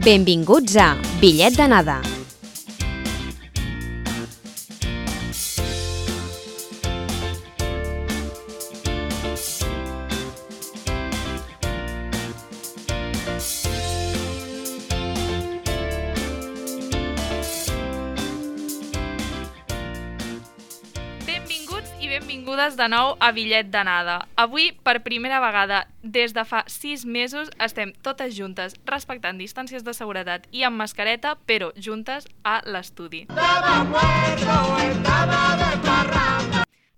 Benvinguts a Bitllet d'anada. De nou a Bitllet d'anada. Avui, per primera vegada des de fa sis mesos, estem totes juntes, respectant distàncies de seguretat i amb mascareta, però juntes a l'estudi.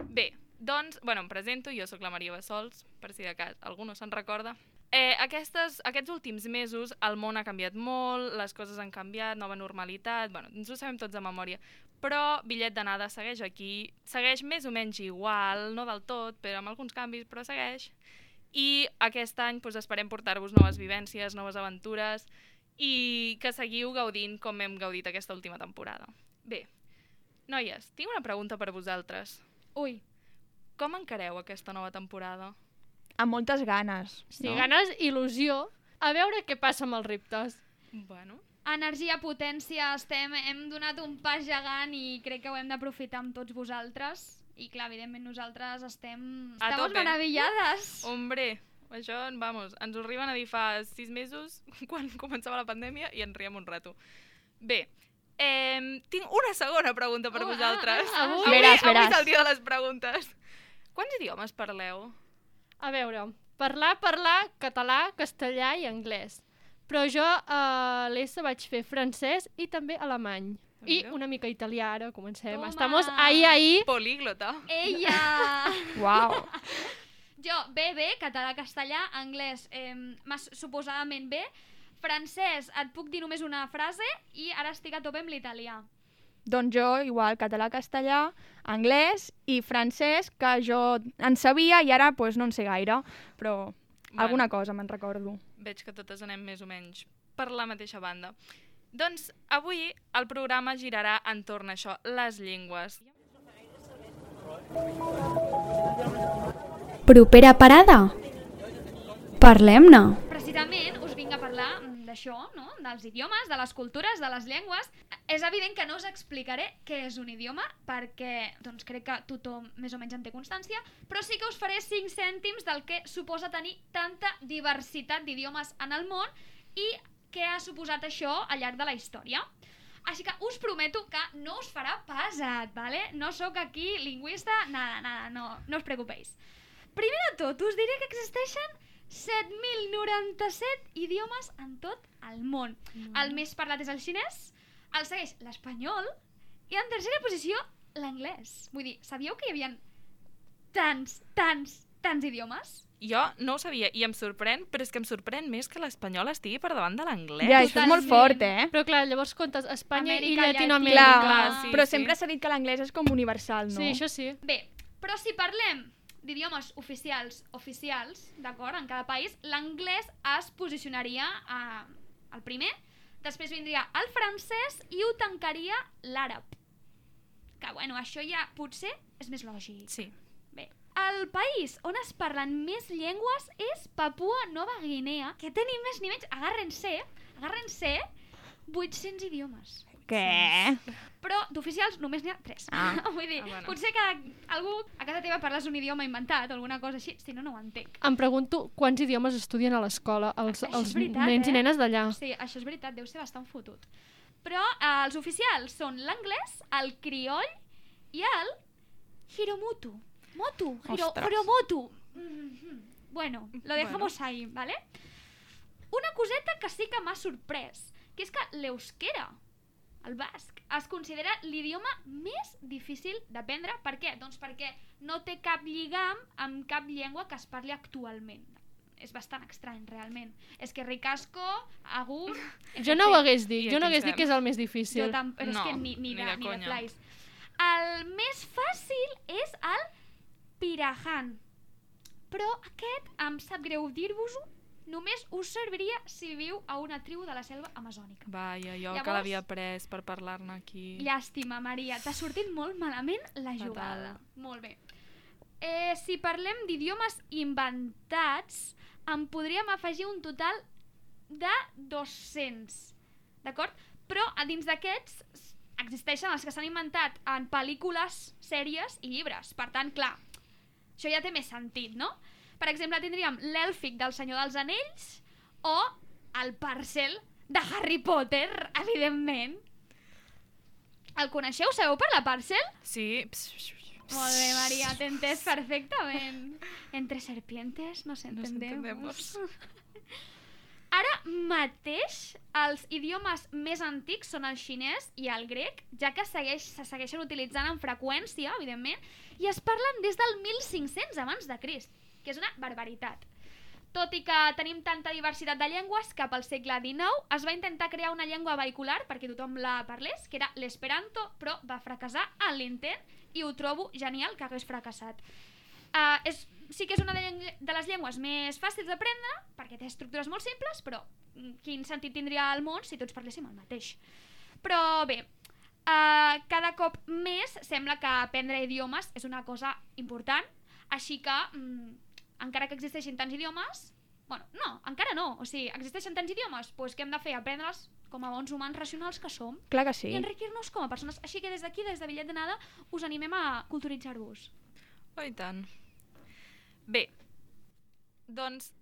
Bé, doncs, bueno, em presento, jo sóc la Maria Bassols, per si de cas algú no se'n recorda. Eh, aquestes, aquests últims mesos el món ha canviat molt, les coses han canviat, nova normalitat, bueno, ens ho sabem tots de memòria, però Bitllet d'anada segueix aquí, segueix més o menys igual, no del tot, però amb alguns canvis, però segueix. I aquest any doncs, esperem portar-vos noves vivències, noves aventures i que seguiu gaudint com hem gaudit aquesta última temporada. Bé, noies, tinc una pregunta per vosaltres. Ui, Com encareu aquesta nova temporada? amb moltes ganes. sí, no? ganes, il·lusió. A veure què passa amb els reptes. Bueno, energia, potència, estem, hem donat un pas gegant i crec que ho hem d'aprofitar amb tots vosaltres. I clar, evidentment nosaltres estem... A Estamos tope. maravillades. hombre, això, vamos, ens ho arriben a dir fa sis mesos, quan començava la pandèmia, i ens riem un rato. Bé, eh, tinc una segona pregunta per Oh, ah, vosaltres. ah, avui- avui, Veràs, avui és veràs. el dia de les preguntes. Quants idiomes parleu? A veure, parlar, parlar, català, castellà i anglès. Però jo a l'ESA vaig fer francès i també alemany. I una mica italià, ara comencem. Toma! Estamos ahí, ahí. Políglota. Ella! Uau. jo, bé, bé, català, castellà, anglès, eh, mas- suposadament bé. Francès, et puc dir només una frase i ara estic a tope amb l'italià. doncs jo, igual, català, castellà, anglès i francès, que jo en sabia i ara pues, no en sé gaire, però alguna cosa me'n recordo. Veig que totes anem més o menys per la mateixa banda. Doncs avui el programa girarà entorn a això, les llengües. Propera parada? Parlem-ne. Precisament us vinc a parlar mm, d'això, no? Dels idiomes, de les cultures, de les llengües. És evident que no us explicaré què és un idioma, perquè doncs, crec que tothom més o menys en té constància, però sí que us faré 5 cèntims del que suposa tenir tanta diversitat d'idiomes en el món i què ha suposat això al llarg de la història. Així que us prometo que no us farà pesat, ¿vale? No sóc aquí lingüista, nada, nada, no, no us preocupéis. Primer de tot, us diré que existeixen 7.097 idiomes en tot el món. El més parlat és el xinès, el segueix l'espanyol i en tercera posició l'anglès. Vull dir, sabíeu que hi havia tants, tants, tants idiomes? Jo no ho sabia i em sorprèn, però és que em sorprèn més que l'espanyol estigui per davant de l'anglès. Ja, això és molt fort, eh? Però clar, llavors comptes Espanya Amèrica, i Llatinoamèrica. Clar, Clar, sí, però sí. sempre s'ha dit que l'anglès és com universal, no? Sí, això sí. Bé, però si parlem d'idiomes oficials oficials, d'acord, en cada país, l'anglès es posicionaria a, al primer, després vindria el francès i ho tancaria l'àrab. Que, bueno, això ja potser és més lògic. Sí. Bé, el país on es parlen més llengües és Papua Nova Guinea, que té ni més ni menys, agarren-se, agarren-se, 800 idiomes. Què? Però d'oficials només n'hi ha 3. Ah. Vull dir, Ah, bueno. potser que algú a casa teva parles un idioma inventat o alguna cosa així, si no, no ho entenc. Em pregunto quants idiomes estudien a l'escola els, Això els veritat, nens i eh? nenes d'allà. Sí, això és veritat, deu ser bastant fotut. Però eh, els oficials són l'anglès, el crioll i el hiromutu. Motu, hiro, hiromutu. Mhm. Bueno, lo dejamos ahí, ¿vale? Una coseta que sí que m'ha sorprès, que és que l'euskera, el basc, es considera l'idioma més difícil d'aprendre. Per què? Doncs perquè no té cap lligam amb cap llengua que es parli actualment. És bastant estrany, realment. És que ricasco, agur... Jo no ho hagués dit, jo no hagués dit que és el més Jo difícil. tam... Però No, és que ni, ni, ni de, de ni de plais. El més fàcil és el pirahan. Però aquest, em sap greu dir-vos-ho, només us serviria si viu a una tribu de la selva amazònica. Vaja, jo que Llavors- l'havia pres per parlar-ne aquí. Llàstima, Maria, t'ha sortit molt malament la Fatal. jugada. Molt bé. Eh, si parlem d'idiomes inventats, en podríem afegir un total de 200, d'acord? Però a dins d'aquests existeixen els que s'han inventat en pel·lícules, sèries i llibres. Per tant, clar, això ja té més sentit, no? Per exemple, tindríem l'èlfic del Senyor dels Anells o el parcel de Harry Potter, evidentment. El coneixeu? Sabeu per la parcel? Sí. Molt bé, Maria, t'he entès perfectament. Entre serpientes nos entendemos. entendemos. Ara mateix els idiomes més antics són el xinès i el grec, ja que segueix, se segueixen utilitzant amb freqüència, evidentment, i es parlen des del 1500 abans de Crist, que és una barbaritat. Tot i que tenim tanta diversitat de llengües, cap al segle XIX es va intentar crear una llengua vehicular perquè tothom la parlés, que era l'esperanto, però va fracassar en l'intent i ho trobo genial que hagués fracassat. Uh, és, sí que és una de, les llengües més fàcils d'aprendre, perquè té estructures molt simples, però mm, quin sentit tindria el món si tots parléssim el mateix? Però bé, uh, cada cop més sembla que aprendre idiomes és una cosa important, així que, mm, encara que existeixin tants idiomes, bueno, no, encara no, o sigui, existeixen tants idiomes, doncs què hem de fer? Aprendre'ls com a bons humans racionals que som Clar que i sí. enriquir-nos com a persones. Així que des d'aquí, des de Bitllet de Nada, us animem a culturitzar-vos. Oh, i tant. Bé, doncs,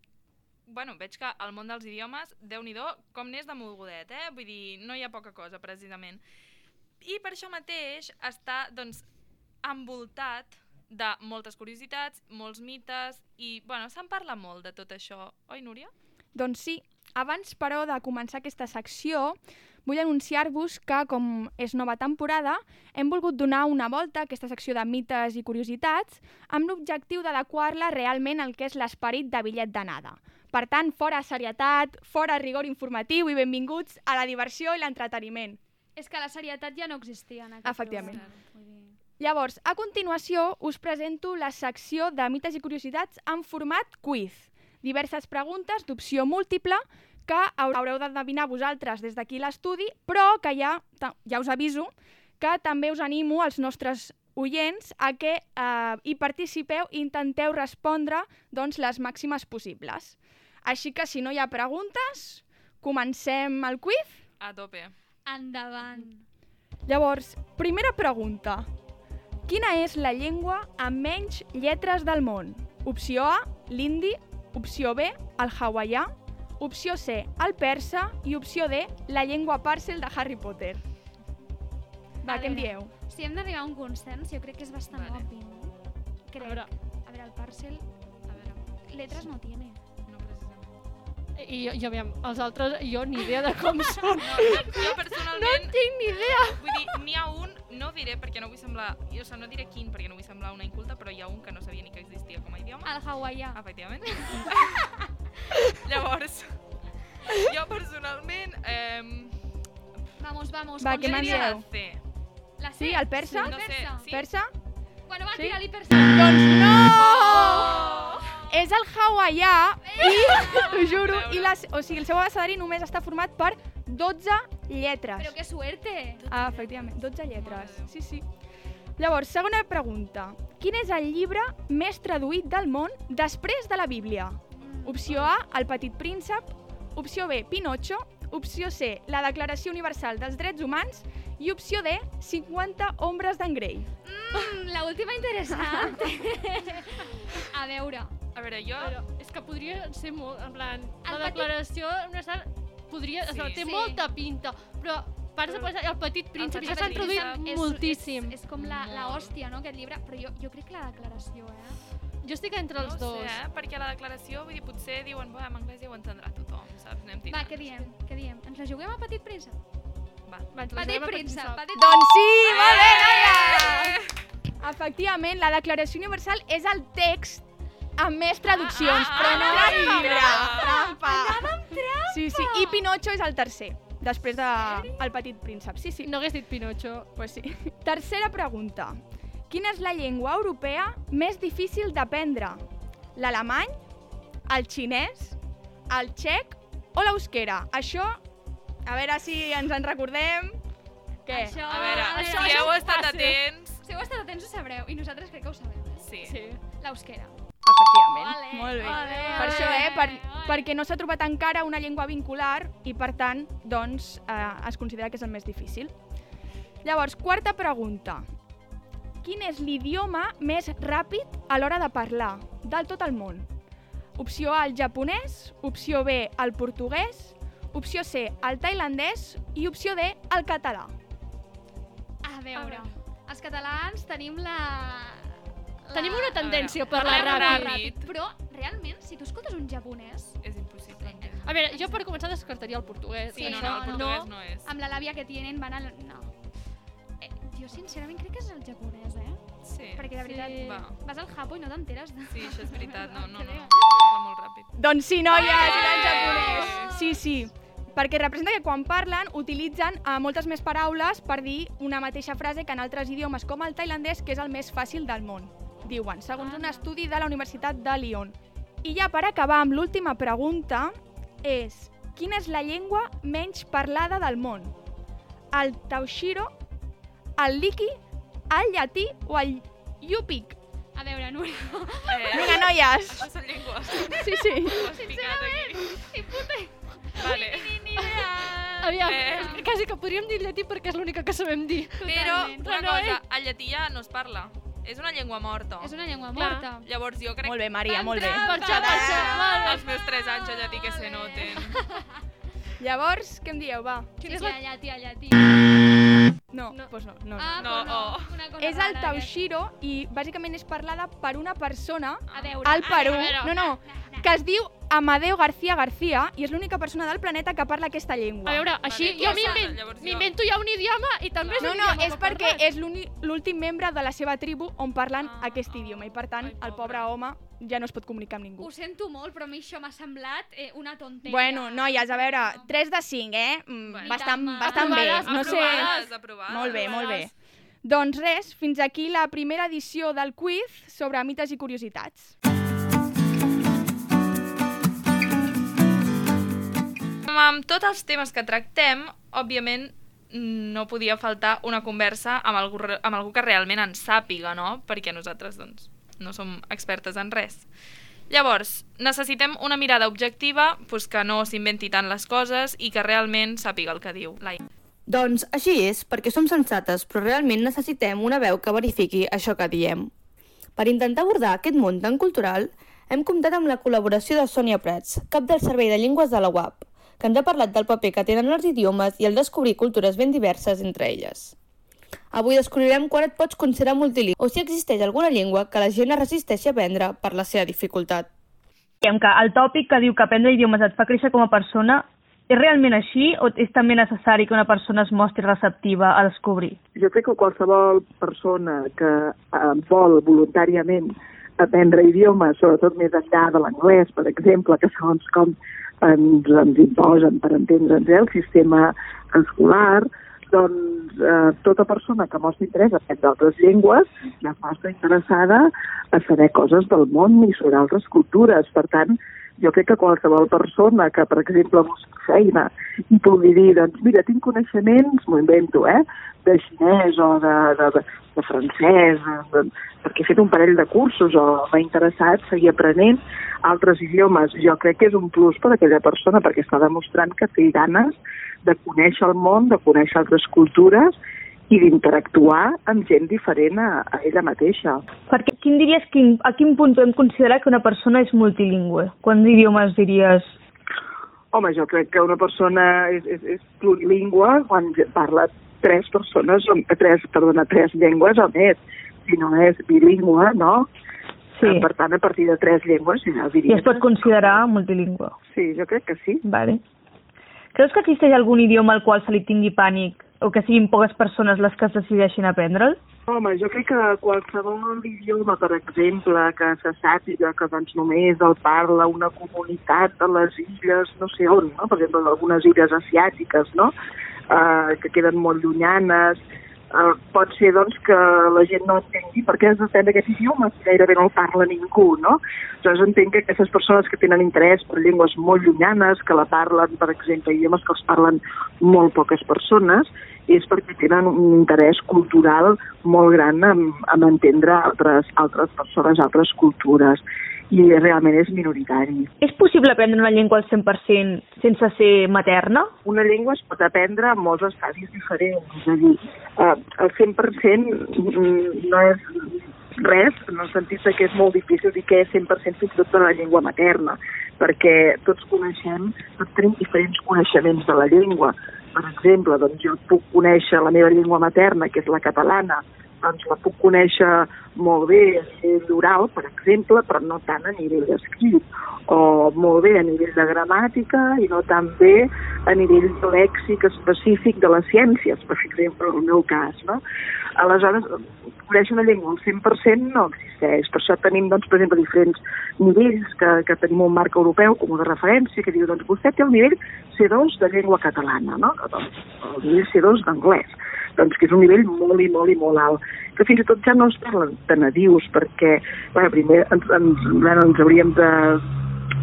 bueno, veig que el món dels idiomes, déu nhi com n'és de mogudet, eh? Vull dir, no hi ha poca cosa, precisament. I per això mateix està, doncs, envoltat de moltes curiositats, molts mites, i, bueno, se'n parla molt de tot això, oi, Núria? Doncs sí, abans però de començar aquesta secció, vull anunciar-vos que, com és nova temporada, hem volgut donar una volta a aquesta secció de mites i curiositats amb l'objectiu d'adequar-la realment al que és l'esperit de bitllet d'anada. Per tant, fora serietat, fora rigor informatiu i benvinguts a la diversió i l'entreteniment. És que la serietat ja no existia en aquest Efectivament. programa. Llavors, a continuació, us presento la secció de mites i curiositats en format quiz. Diverses preguntes d'opció múltiple que hau- haureu d'endevinar vosaltres des d'aquí l'estudi, però que ja, ja us aviso que també us animo als nostres oients a que eh, hi participeu i intenteu respondre doncs, les màximes possibles. Així que, si no hi ha preguntes, comencem el quiz? A tope. Endavant. Llavors, primera pregunta. Quina és la llengua amb menys lletres del món? Opció A, l'indi. Opció B, el hawaià. Opció C, el persa. I opció D, la llengua parcel de Harry Potter. Va, què em dieu? Si hem d'arribar a un consens, jo crec que és bastant Vale. obvi, no? Crec. A veure. a veure, el parcel, A veure, letres no tiene. I, i aviam, els altres, jo ni idea de com són. No, jo, jo personalment... No tinc ni idea. Vull dir, n'hi ha un, no diré perquè no vull semblar... O sigui, no diré quin perquè no vull semblar una inculta, però hi ha un que no sabia ni que existia com a idioma. El hawaià. Efectivament. Llavors, jo personalment... Eh, Vamos, vamos. Va, què dieu? C. La C. Sí, el persa? El No sé, persa. sí. Persa? Bueno, va, Sí? tira-li persa. Doncs no! Oh! És el hawaià i, t'ho juro, i les, o sigui, el seu abecedari només està format per 12 lletres. Però que suerte. Ah, efectivament, 12 lletres. Sí, sí. Llavors, segona pregunta. Quin és el llibre més traduït del món després de la Bíblia? Opció A, El petit príncep. Opció B, Pinocho. Opció C, La Declaració Universal dels Drets Humans. I opció D, 50 ombres d'en Grey. Mm, la última interessant. a veure. A veure, jo... Però és que podria ser molt, en plan, El la petit- declaració universal podria, Sí. sí. té Sí. molta pinta, però parts de Però- pensar, el petit príncep, ja s'han Príncep traduït és, moltíssim. És, és com la, la hòstia, no, aquest llibre, però jo, jo crec que la declaració, eh? Jo estic entre els no dos. sé, eh? perquè la declaració, vull dir, potser diuen, va, en anglès ja ho entendrà tothom, saps? Anem Va, tirant. què diem? Què diem? Ens la juguem a Petit Príncep? Va. Va, ens la Petit juguem a Príncep, príncep. Petit Doncs sí, molt bé, Laia! Efectivament, la Declaració Universal és el text amb més traduccions, ah, però no ah, el llibre. trampa. Trampa! Sí, sí, i Pinocho és el tercer, després de El Petit Príncep. Sí, sí. No hagués dit Pinocho. Pues sí. Tercera pregunta. Quina és la llengua europea més difícil d'aprendre? L'alemany, el xinès, el txec o l'eusquera? Això, a veure si ens en recordem. Què? Això, A veure, això, si això heu estat fàcil. atents... Si heu estat atents ho sabreu, i nosaltres crec que ho sabem. eh? Sí. Sí. L'eusquera. Efectivament. Ole, Molt bé. ole, per ole, això, eh? Per, ole. perquè no s'ha trobat encara una llengua vincular i, per tant, doncs, eh, es considera que és el més difícil. Llavors, quarta pregunta. Quin és l'idioma més ràpid a l'hora de parlar del tot el món? Opció A, el japonès, opció B, el portuguès, opció C, el tailandès i opció D, el català. A veure, els catalans tenim la... la... Tenim una tendència a Parlem parlar ràpid. ràpid. Però, realment, si tu escoltes un japonès, És impossible. entendre. A veure, jo per començar descartaria el portuguès. Sí, no, això no, el portuguès no és. amb la làbia que tenen, van al... No. Eh, jo, sincerament, crec que és el japonès, eh? Sí. Perquè, de veritat, Sí. Va. vas al Japó i no t'enteres de... Sí, això és veritat. No, no, no. Parla molt ràpid. Doncs sí, noies, era en Eh! japonès. Sí, sí. Perquè representa que quan parlen utilitzen eh, moltes més paraules per dir una mateixa frase que en altres idiomes, com el tailandès, que és el més fàcil del món, diuen, segons un estudi de la Universitat de Lyon. I ja per acabar amb l'última pregunta és quina és la llengua menys parlada del món? El tauxiro, el liqui, el llatí o el yupik? A veure, Núria, Eh, Vinga, noies! Això són llengües. Sí, sí. Ho aquí. ni puta Vale. ni, ni idea. Aviam, Eh. quasi que podríem dir llatí perquè és l'única que sabem dir. Però, Totalment. una Però no, cosa, el llatí ja no es parla. És una llengua morta. És una llengua Clar. morta. Llavors jo crec Molt bé, Maria, molt bé. Per això, per això, els meus 3 anys de llatí que se noten. Llavors, què em dieu, va? Sí, sí, allà, tia, allà, tia. No, doncs no, no. no. Ah, No, no. oh. Una cosa És el tauxiro i bàsicament és parlada per una persona. A veure, al Perú, a veure. no, no, que es diu Amadeo García García i és l'única persona del planeta que parla aquesta llengua. A veure, així Vale, jo m'invento ja un idioma i també és no, un no, idioma és per perquè parlar. és l'últim membre de la seva tribu on parlen Ah, aquest idioma i per tant ai, el pobre. home ja no es pot comunicar amb ningú. Ho sento molt, però a mi això m'ha semblat eh, una tonteria. Bueno, noies, a veure, 3 de 5, eh? Mm, Bueno. Bastant, Aprovades, bastant bé. aprovades, No sé... Aprovades, aprovades. Molt bé, molt bé. Doncs res, fins aquí la primera edició del quiz sobre mites i curiositats. Amb tots els temes que tractem, òbviament, no podia faltar una conversa amb algú, amb algú que realment en sàpiga, no? Perquè nosaltres, doncs, no som expertes en res. Llavors, necessitem una mirada objectiva pues, que no s'inventi tant les coses i que realment sàpiga el que diu. Lai. Doncs així és, perquè som sensates, però realment necessitem una veu que verifiqui això que diem. Per intentar abordar aquest món tan cultural, hem comptat amb la col·laboració de Sònia Prats, cap del Servei de Llengües de la UAP, que ens ha parlat del paper que tenen els idiomes i el descobrir cultures ben diverses entre elles. Avui descobrirem quan et pots considerar multilingüe o si existeix alguna llengua que la gent es resisteixi a aprendre per la seva dificultat. Diguem que el tòpic que diu que aprendre idiomes et fa créixer com a persona és realment així o és també necessari que una persona es mostri receptiva a descobrir? Jo crec que qualsevol persona que eh, vol voluntàriament aprendre idiomes, sobretot més enllà de l'anglès, per exemple, que segons com ens, ens imposen, per entendre'ns, eh, el sistema escolar, doncs eh, tota persona que mostri interès a aprendre altres llengües ja fa estar interessada a saber coses del món i sobre altres cultures. Per tant, jo crec que qualsevol persona que, per exemple, busqui feina i pugui dir, doncs, mira, tinc coneixements, m'ho invento, eh?, de xinès o de, de, de, de francès, de, perquè he fet un parell de cursos o m'ha interessat seguir aprenent altres idiomes. Jo crec que és un plus per a aquella persona perquè està demostrant que té ganes de conèixer el món, de conèixer altres cultures i d'interactuar amb gent diferent a, a ella mateixa. Perquè quin diries, quin, a quin punt podem considerar que una persona és multilingüe? Quants idiomes diries? Home, jo crec que una persona és, és, és plurilingüe quan parla tres persones, o, tres, perdona, tres llengües o més. Si no és bilingüe, no? Sí. Eh, Per tant, a partir de tres llengües ja I diria... es pot considerar multilingüe. Sí, jo crec que sí. Vale. Creus que existeix algun idioma al qual se li tingui pànic o que siguin poques persones les que es decideixin aprendre'l? Home, jo crec que qualsevol idioma, per exemple, que se sàpiga que doncs, només el parla una comunitat de les illes, no sé on, no? per exemple, d'algunes illes asiàtiques, no? Uh, que queden molt llunyanes, uh, pot ser doncs, que la gent no entengui per què has d'aprendre aquest idioma si gairebé no el parla ningú, no? Llavors entenc que aquestes persones que tenen interès per llengües molt llunyanes, que la parlen, per exemple, idiomes que els parlen molt poques persones, és perquè tenen un interès cultural molt gran en, en entendre altres, altres persones, altres cultures i realment és minoritari. És possible aprendre una llengua al 100% sense ser materna? Una llengua es pot aprendre en molts estadis diferents, és a dir, eh, el 100% no és res, en el sentit que és molt difícil dir que és 100% fins i tot de la llengua materna, perquè tots coneixem, tots tenim diferents coneixements de la llengua. Per exemple, doncs jo puc conèixer la meva llengua materna, que és la catalana, doncs la puc conèixer molt bé a nivell oral, per exemple, però no tant a nivell escrit, o molt bé a nivell de gramàtica i no tan bé a nivell de lèxic específic de les ciències, per exemple, en el meu cas. No? Aleshores, conèixer una llengua al 100% no existeix. Per això tenim, doncs, per exemple, diferents nivells que, que tenim un marc europeu com de referència que diu, doncs, vostè té el nivell C2 de llengua catalana, no? Doncs, el nivell C2 d'anglès doncs que és un nivell molt i molt i molt alt, que fins i tot ja no es parlen de nadius, perquè, bueno, primer ens, ens, bueno, ens hauríem de,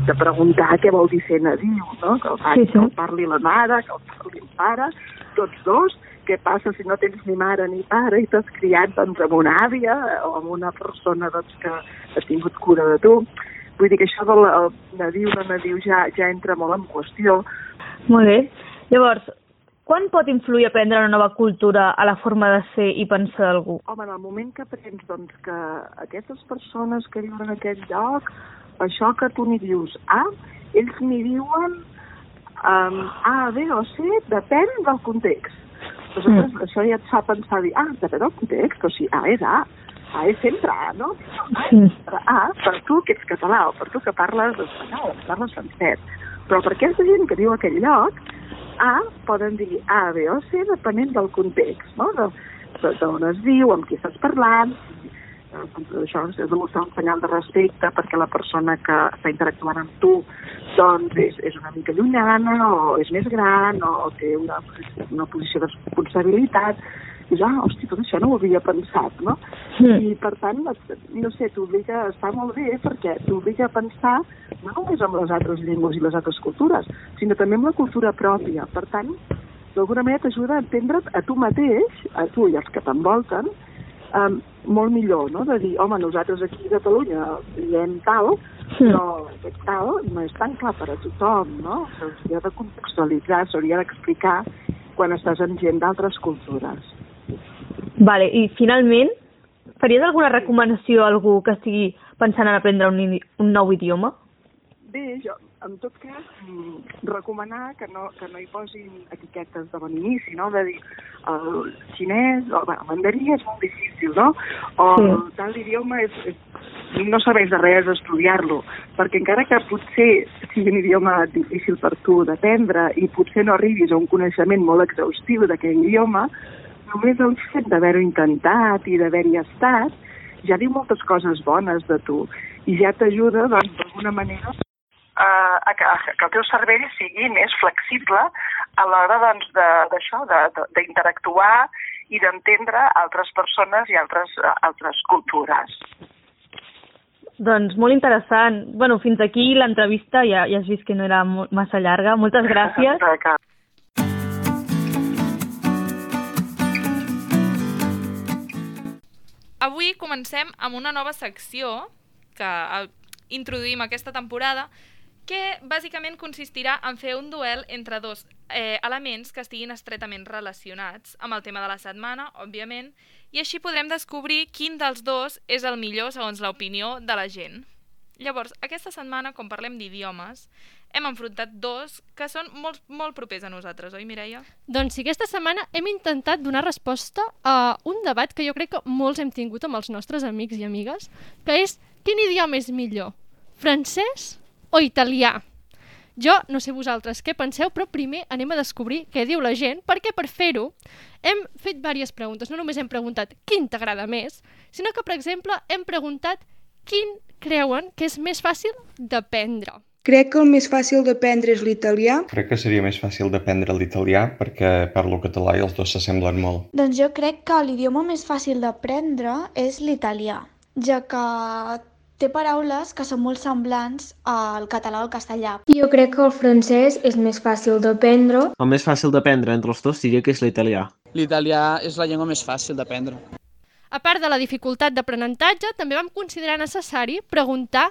de preguntar què vol dir ser nadiu, no? Que el, pare, sí, sí. que el parli la mare, que el parli el pare, tots dos, què passa si no tens ni mare ni pare i t'has criat doncs, amb una àvia o amb una persona doncs, que ha tingut cura de tu. Vull dir que això del nadiu no nadiu ja, ja entra molt en qüestió. Molt bé. Llavors, quan pot influir aprendre una nova cultura a la forma de ser i pensar d'algú? Home, en el moment que aprens doncs, que aquestes persones que viuen en aquest lloc, això que tu n'hi dius A, ells n'hi diuen um, A, B o C, depèn del context. Aleshores, mm. això ja et fa pensar, dir, ah, depèn del context, o sigui, A és A, A és sempre A, no? Mm. A, per tu que ets català, o per tu que parles espanyol, parles francès. Però per aquesta gent que viu a aquell lloc, a poden dir A, B o C depenent del context, no? de, de, d'on es diu, amb qui estàs parlant, doncs això és demostrar un senyal de respecte perquè la persona que està interactuant amb tu doncs és, és una mica llunyana o és més gran o té una, una posició de responsabilitat ja, ah, hosti, tot això no ho havia pensat, no? Mm. I per tant, no sé, t'obliga a estar molt bé perquè t'obliga a pensar no només amb les altres llengües i les altres cultures, sinó també amb la cultura pròpia. Per tant, d'alguna manera t'ajuda a entendre't a tu mateix, a tu i als que t'envolten, um, molt millor, no? De dir, home, nosaltres aquí a Catalunya diem tal, però aquest tal no és tan clar per a tothom, no? S'hauria de contextualitzar, s'hauria d'explicar quan estàs amb gent d'altres cultures. Vale, i finalment, faries alguna recomanació a algú que estigui pensant en aprendre un, un nou idioma? Bé, jo, en tot cas, mm, recomanar que no, que no hi posin etiquetes de bon inici, no? De dir, el xinès, o bueno, el mandarí és molt difícil, no? O sí. tal idioma és, és, no serveix de res estudiar-lo, perquè encara que potser sigui un idioma difícil per tu d'aprendre i potser no arribis a un coneixement molt exhaustiu d'aquell idioma, només el fet d'haver-ho intentat i d'haver-hi estat ja diu moltes coses bones de tu i ja t'ajuda, doncs, d'alguna manera a que, que el teu cervell sigui més flexible a l'hora doncs, d'això, doncs, d'interactuar i d'entendre altres persones i altres, altres cultures. Doncs molt interessant. bueno, fins aquí l'entrevista, ja, ja has vist que no era massa llarga. Moltes gràcies. Avui comencem amb una nova secció que eh, introduïm aquesta temporada que bàsicament consistirà en fer un duel entre dos eh, elements que estiguin estretament relacionats amb el tema de la setmana, òbviament, i així podrem descobrir quin dels dos és el millor segons l'opinió de la gent. Llavors, aquesta setmana, com parlem d'idiomes, hem enfrontat dos que són molt, molt propers a nosaltres, oi, Mireia? Doncs sí, aquesta setmana hem intentat donar resposta a un debat que jo crec que molts hem tingut amb els nostres amics i amigues, que és quin idioma és millor, francès o italià? Jo no sé vosaltres què penseu, però primer anem a descobrir què diu la gent, perquè per fer-ho hem fet diverses preguntes. No només hem preguntat quin t'agrada més, sinó que, per exemple, hem preguntat quin creuen que és més fàcil d'aprendre. Crec que el més fàcil d'aprendre és l'italià. Crec que seria més fàcil d'aprendre l'italià perquè parlo català i els dos s'assemblen molt. Doncs jo crec que l'idioma més fàcil d'aprendre és l'italià, ja que té paraules que són molt semblants al català o al castellà. Jo crec que el francès és més fàcil d'aprendre. El més fàcil d'aprendre entre els dos diria que és l'italià. L'italià és la llengua més fàcil d'aprendre. A part de la dificultat d'aprenentatge, també vam considerar necessari preguntar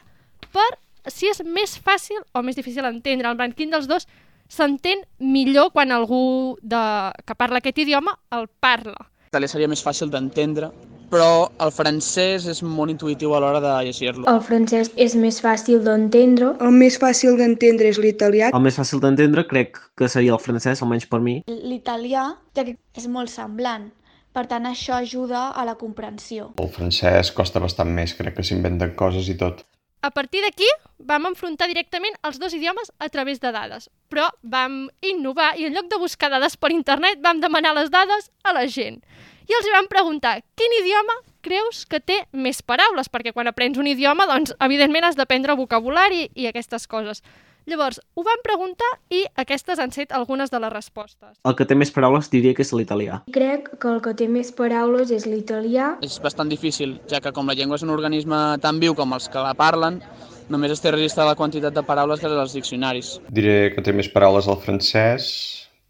per si és més fàcil o més difícil entendre. El quin dels dos s'entén millor quan algú de... que parla aquest idioma el parla. L'italià seria més fàcil d'entendre, però el francès és molt intuïtiu a l'hora de llegir-lo. El francès és més fàcil d'entendre. El més fàcil d'entendre és l'italià. El més fàcil d'entendre crec que seria el francès, almenys per mi. L'italià, ja que és molt semblant. Per tant, això ajuda a la comprensió. El francès costa bastant més, crec que s'inventen coses i tot. A partir d'aquí, vam enfrontar directament els dos idiomes a través de dades. Però vam innovar i en lloc de buscar dades per internet, vam demanar les dades a la gent. I els vam preguntar, quin idioma creus que té més paraules? Perquè quan aprens un idioma, doncs, evidentment has d'aprendre vocabulari i aquestes coses. Llavors, ho vam preguntar i aquestes han set algunes de les respostes. El que té més paraules diria que és l'italià. Crec que el que té més paraules és l'italià. És bastant difícil, ja que com la llengua és un organisme tan viu com els que la parlen, només es té registre la quantitat de paraules que als diccionaris. Diré que té més paraules al francès,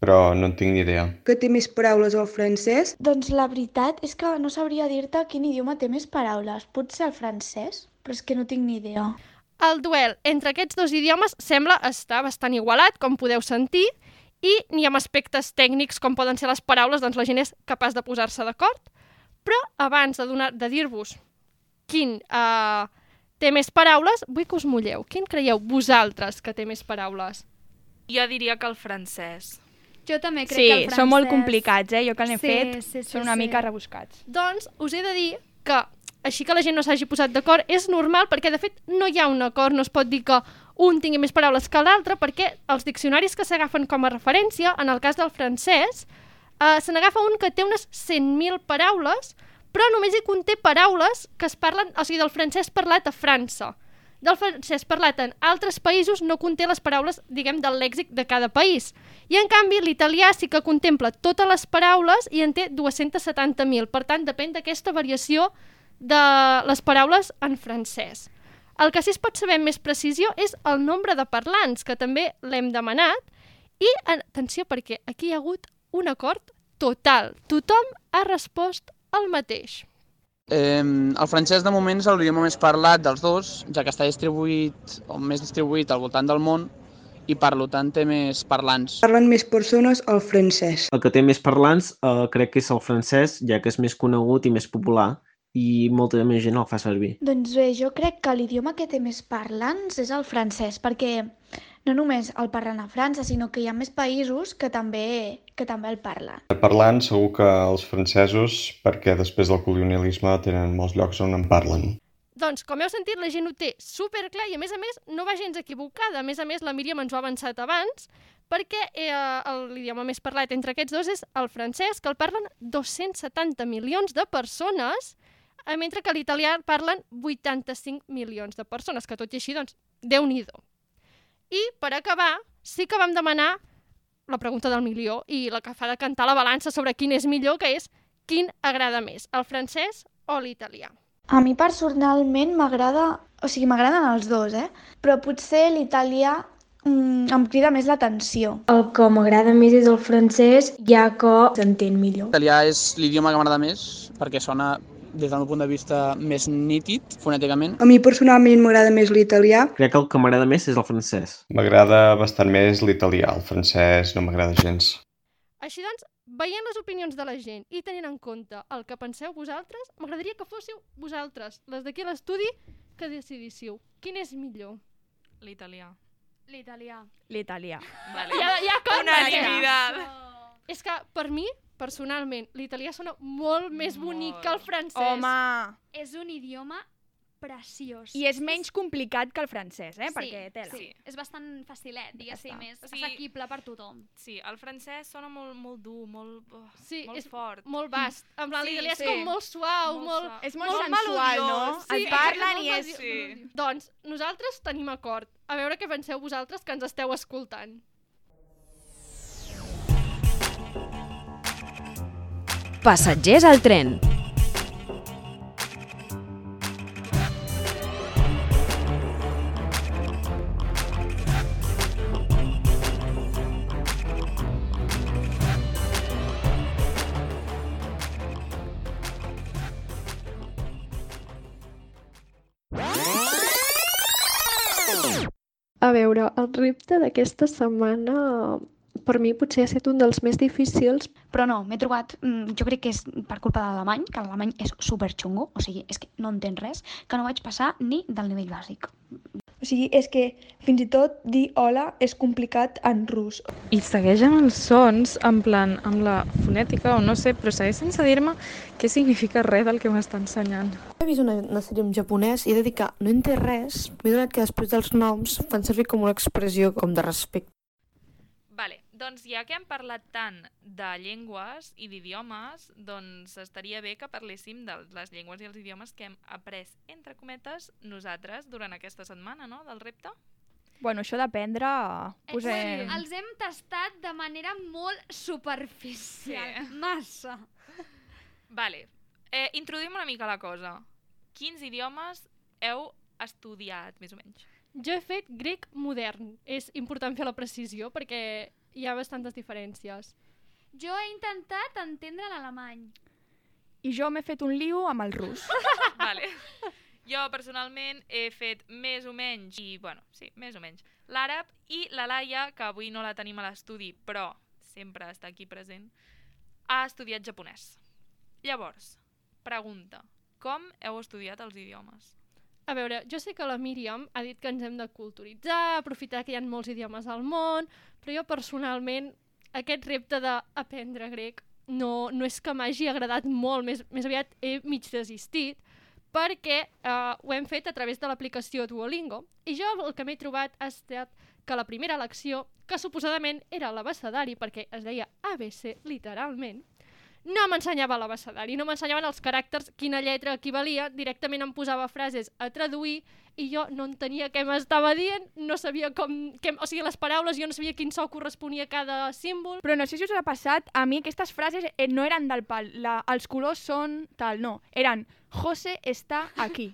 però no en tinc ni idea. Que té més paraules al francès? Doncs la veritat és que no sabria dir-te quin idioma té més paraules. Potser el francès, però és que no tinc ni idea. El duel entre aquests dos idiomes sembla estar bastant igualat, com podeu sentir, i ni amb aspectes tècnics com poden ser les paraules, doncs la gent és capaç de posar-se d'acord. Però abans de, donar, de dir-vos quin uh, té més paraules, vull que us mulleu. Quin creieu vosaltres que té més paraules? Jo diria que el francès. Jo també crec sí, que el francès... són molt complicats, eh? Jo que l'he Sí, fet, sí, sí, són una sí. mica rebuscats. Doncs us he de dir que així que la gent no s'hagi posat d'acord és normal perquè de fet no hi ha un acord, no es pot dir que un tingui més paraules que l'altre perquè els diccionaris que s'agafen com a referència, en el cas del francès, eh, se n'agafa un que té unes 100.000 paraules, però només hi conté paraules que es parlen, o sigui, del francès parlat a França. Del francès parlat en altres països no conté les paraules, diguem, del lèxic de cada país. I en canvi l'italià sí que contempla totes les paraules i en té 270.000. Per tant, depèn d'aquesta variació de les paraules en francès. El que sí es pot saber amb més precisió és el nombre de parlants, que també l'hem demanat, i atenció perquè aquí hi ha hagut un acord total. Tothom ha respost el mateix. Eh, el francès de moment és l'idioma més parlat dels dos, ja que està distribuït, o més distribuït al voltant del món, i per tant té més parlants. Parlen més persones el francès. El que té més parlants eh, crec que és el francès, ja que és més conegut i més popular, i molta més gent el fa servir. Doncs bé, jo crec que l'idioma que té més parlants és el francès, perquè no només el parlen a França, sinó que hi ha més països que també, que també el parlen. Parlant segur que els francesos, perquè després del colonialisme tenen molts llocs on en parlen. Doncs, com heu sentit, la gent ho té superclar i, a més a més, no va gens equivocada. A més a més, la Míriam ens ho ha avançat abans, perquè eh, l'idioma més parlat entre aquests dos és el francès, que el parlen 270 milions de persones, mentre que l'italià el parlen 85 milions de persones, que tot i així, doncs, déu nhi I, per acabar, sí que vam demanar la pregunta del milió i la que fa de cantar la balança sobre quin és millor, que és quin agrada més, el francès o l'italià. A mi personalment m'agrada, o sigui, m'agraden els dos, eh? Però potser l'italià mm, em crida més l'atenció. El que m'agrada més és el francès, ja que s'entén millor. L'italià és l'idioma que m'agrada més, perquè sona des del meu punt de vista més nítid, fonèticament. A mi personalment m'agrada més l'italià. Crec que el que m'agrada més és el francès. M'agrada bastant més l'italià, el francès no m'agrada gens. Així doncs, veient les opinions de la gent i tenint en compte el que penseu vosaltres, m'agradaria que fóssiu vosaltres, les d'aquí a l'estudi, que decidíssiu. Quin és millor? L'italià. L'italià. L'italià. Vale. Ja, ja Unanimitat. És que, per mi, personalment, l'italià sona molt més bonic que el francès. Home! És un idioma preciós. I és menys complicat que el francès, eh? Sí, Perquè tela. sí. És bastant facilet, diguéssim, està. és Sí. assequible per tothom. Sí, el francès sona molt, molt dur, molt, oh, Sí, molt és fort. molt vast. En plan, Sí, l'italià és sí. com molt suau, Molt molt... suau. És molt, Molt sensual, no? melodiós, Sí, sí. Et parlen i és... melodiós. Doncs nosaltres tenim acord. A veure què penseu vosaltres que ens esteu escoltant. Passatgers al tren. A veure, el repte d'aquesta setmana per mi potser ha estat un dels més difícils. Però no, m'he trobat, mm, jo crec que és per culpa de l'alemany, que l'alemany és super xungo, o sigui, és que no entenc res, que no vaig passar ni del nivell bàsic. O sigui, és que fins i tot dir hola és complicat en rus. I segueix amb els sons, en plan, amb la fonètica, o no sé, però segueix sense dir-me què significa res del que m'està ensenyant. He vist una, una sèrie en japonès i he de dir que no entenc res. M'he donat que després dels noms fan servir com una expressió com de respecte. Doncs ja que hem parlat tant de llengües i d'idiomes, doncs estaria bé que parléssim de les llengües i els idiomes que hem après, entre cometes, nosaltres durant aquesta setmana, no?, del repte. Bueno, això d'aprendre... Us he... Eh, Els hem tastat de manera molt superficial. Sí. Massa. Vale, eh, introduïm una mica la cosa. Quins idiomes heu estudiat, més o menys? Jo he fet grec modern. És important fer la precisió perquè hi ha bastantes diferències. Jo he intentat entendre l'alemany. I jo m'he fet un liu amb el rus. vale. Jo, personalment, he fet més o menys, i, bueno, sí, més o menys, l'àrab i la Laia, que avui no la tenim a l'estudi, però sempre està aquí present, ha estudiat japonès. Llavors, pregunta, com heu estudiat els idiomes? A veure, jo sé que la Míriam ha dit que ens hem de culturitzar, aprofitar que hi ha molts idiomes al món, però jo personalment aquest repte d'aprendre grec no, no és que m'hagi agradat molt, més, més aviat he mig desistit, perquè eh, ho hem fet a través de l'aplicació Duolingo, i jo el que m'he trobat ha estat que la primera lecció, que suposadament era l'abecedari, perquè es deia ABC literalment, no m'ensenyava l'abecedari, no m'ensenyaven els caràcters, quina lletra equivalia, directament em posava frases a traduir i jo no entenia què m'estava dient, no sabia com... Què, o sigui, les paraules, jo no sabia quin so corresponia a cada símbol. Però no sé si us ha passat, a mi aquestes frases eh, no eren del pal, la, els colors són tal, no, eren José està aquí,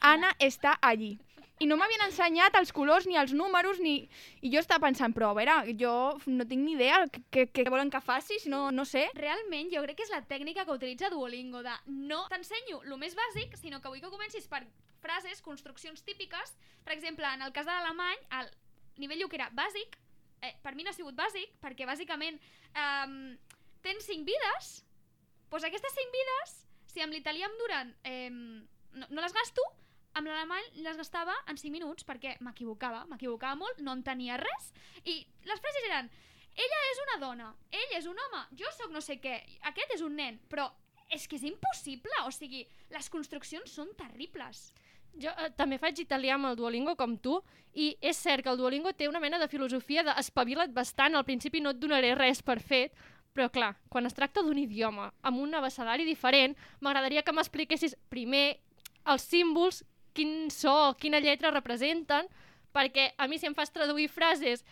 Ana està allí. I no m'havien ensenyat els colors ni els números, ni... i jo estava pensant, però a veure, jo no tinc ni idea què, què volen que faci, si no, no sé. Realment, jo crec que és la tècnica que utilitza Duolingo, de no t'ensenyo el més bàsic, sinó que vull que comencis per frases, construccions típiques. Per exemple, en el cas de l'alemany, el nivell 1 que era bàsic, eh, per mi no ha sigut bàsic, perquè bàsicament eh, tens 5 vides, doncs aquestes 5 vides, si amb l'italià em duren, eh, no, no les gasto, amb l'alemany les gastava en 5 minuts perquè m'equivocava, m'equivocava molt, no entenia res i les frases eren ella és una dona, ell és un home, jo sóc no sé què, aquest és un nen, però és que és impossible, o sigui, les construccions són terribles. Jo eh, també faig italià amb el Duolingo com tu i és cert que el Duolingo té una mena de filosofia d'espavila't bastant, al principi no et donaré res per fet, però clar, quan es tracta d'un idioma amb un abecedari diferent, m'agradaria que m'expliquessis primer els símbols, quin so, quina lletra representen, perquè a mi si em fas traduir frases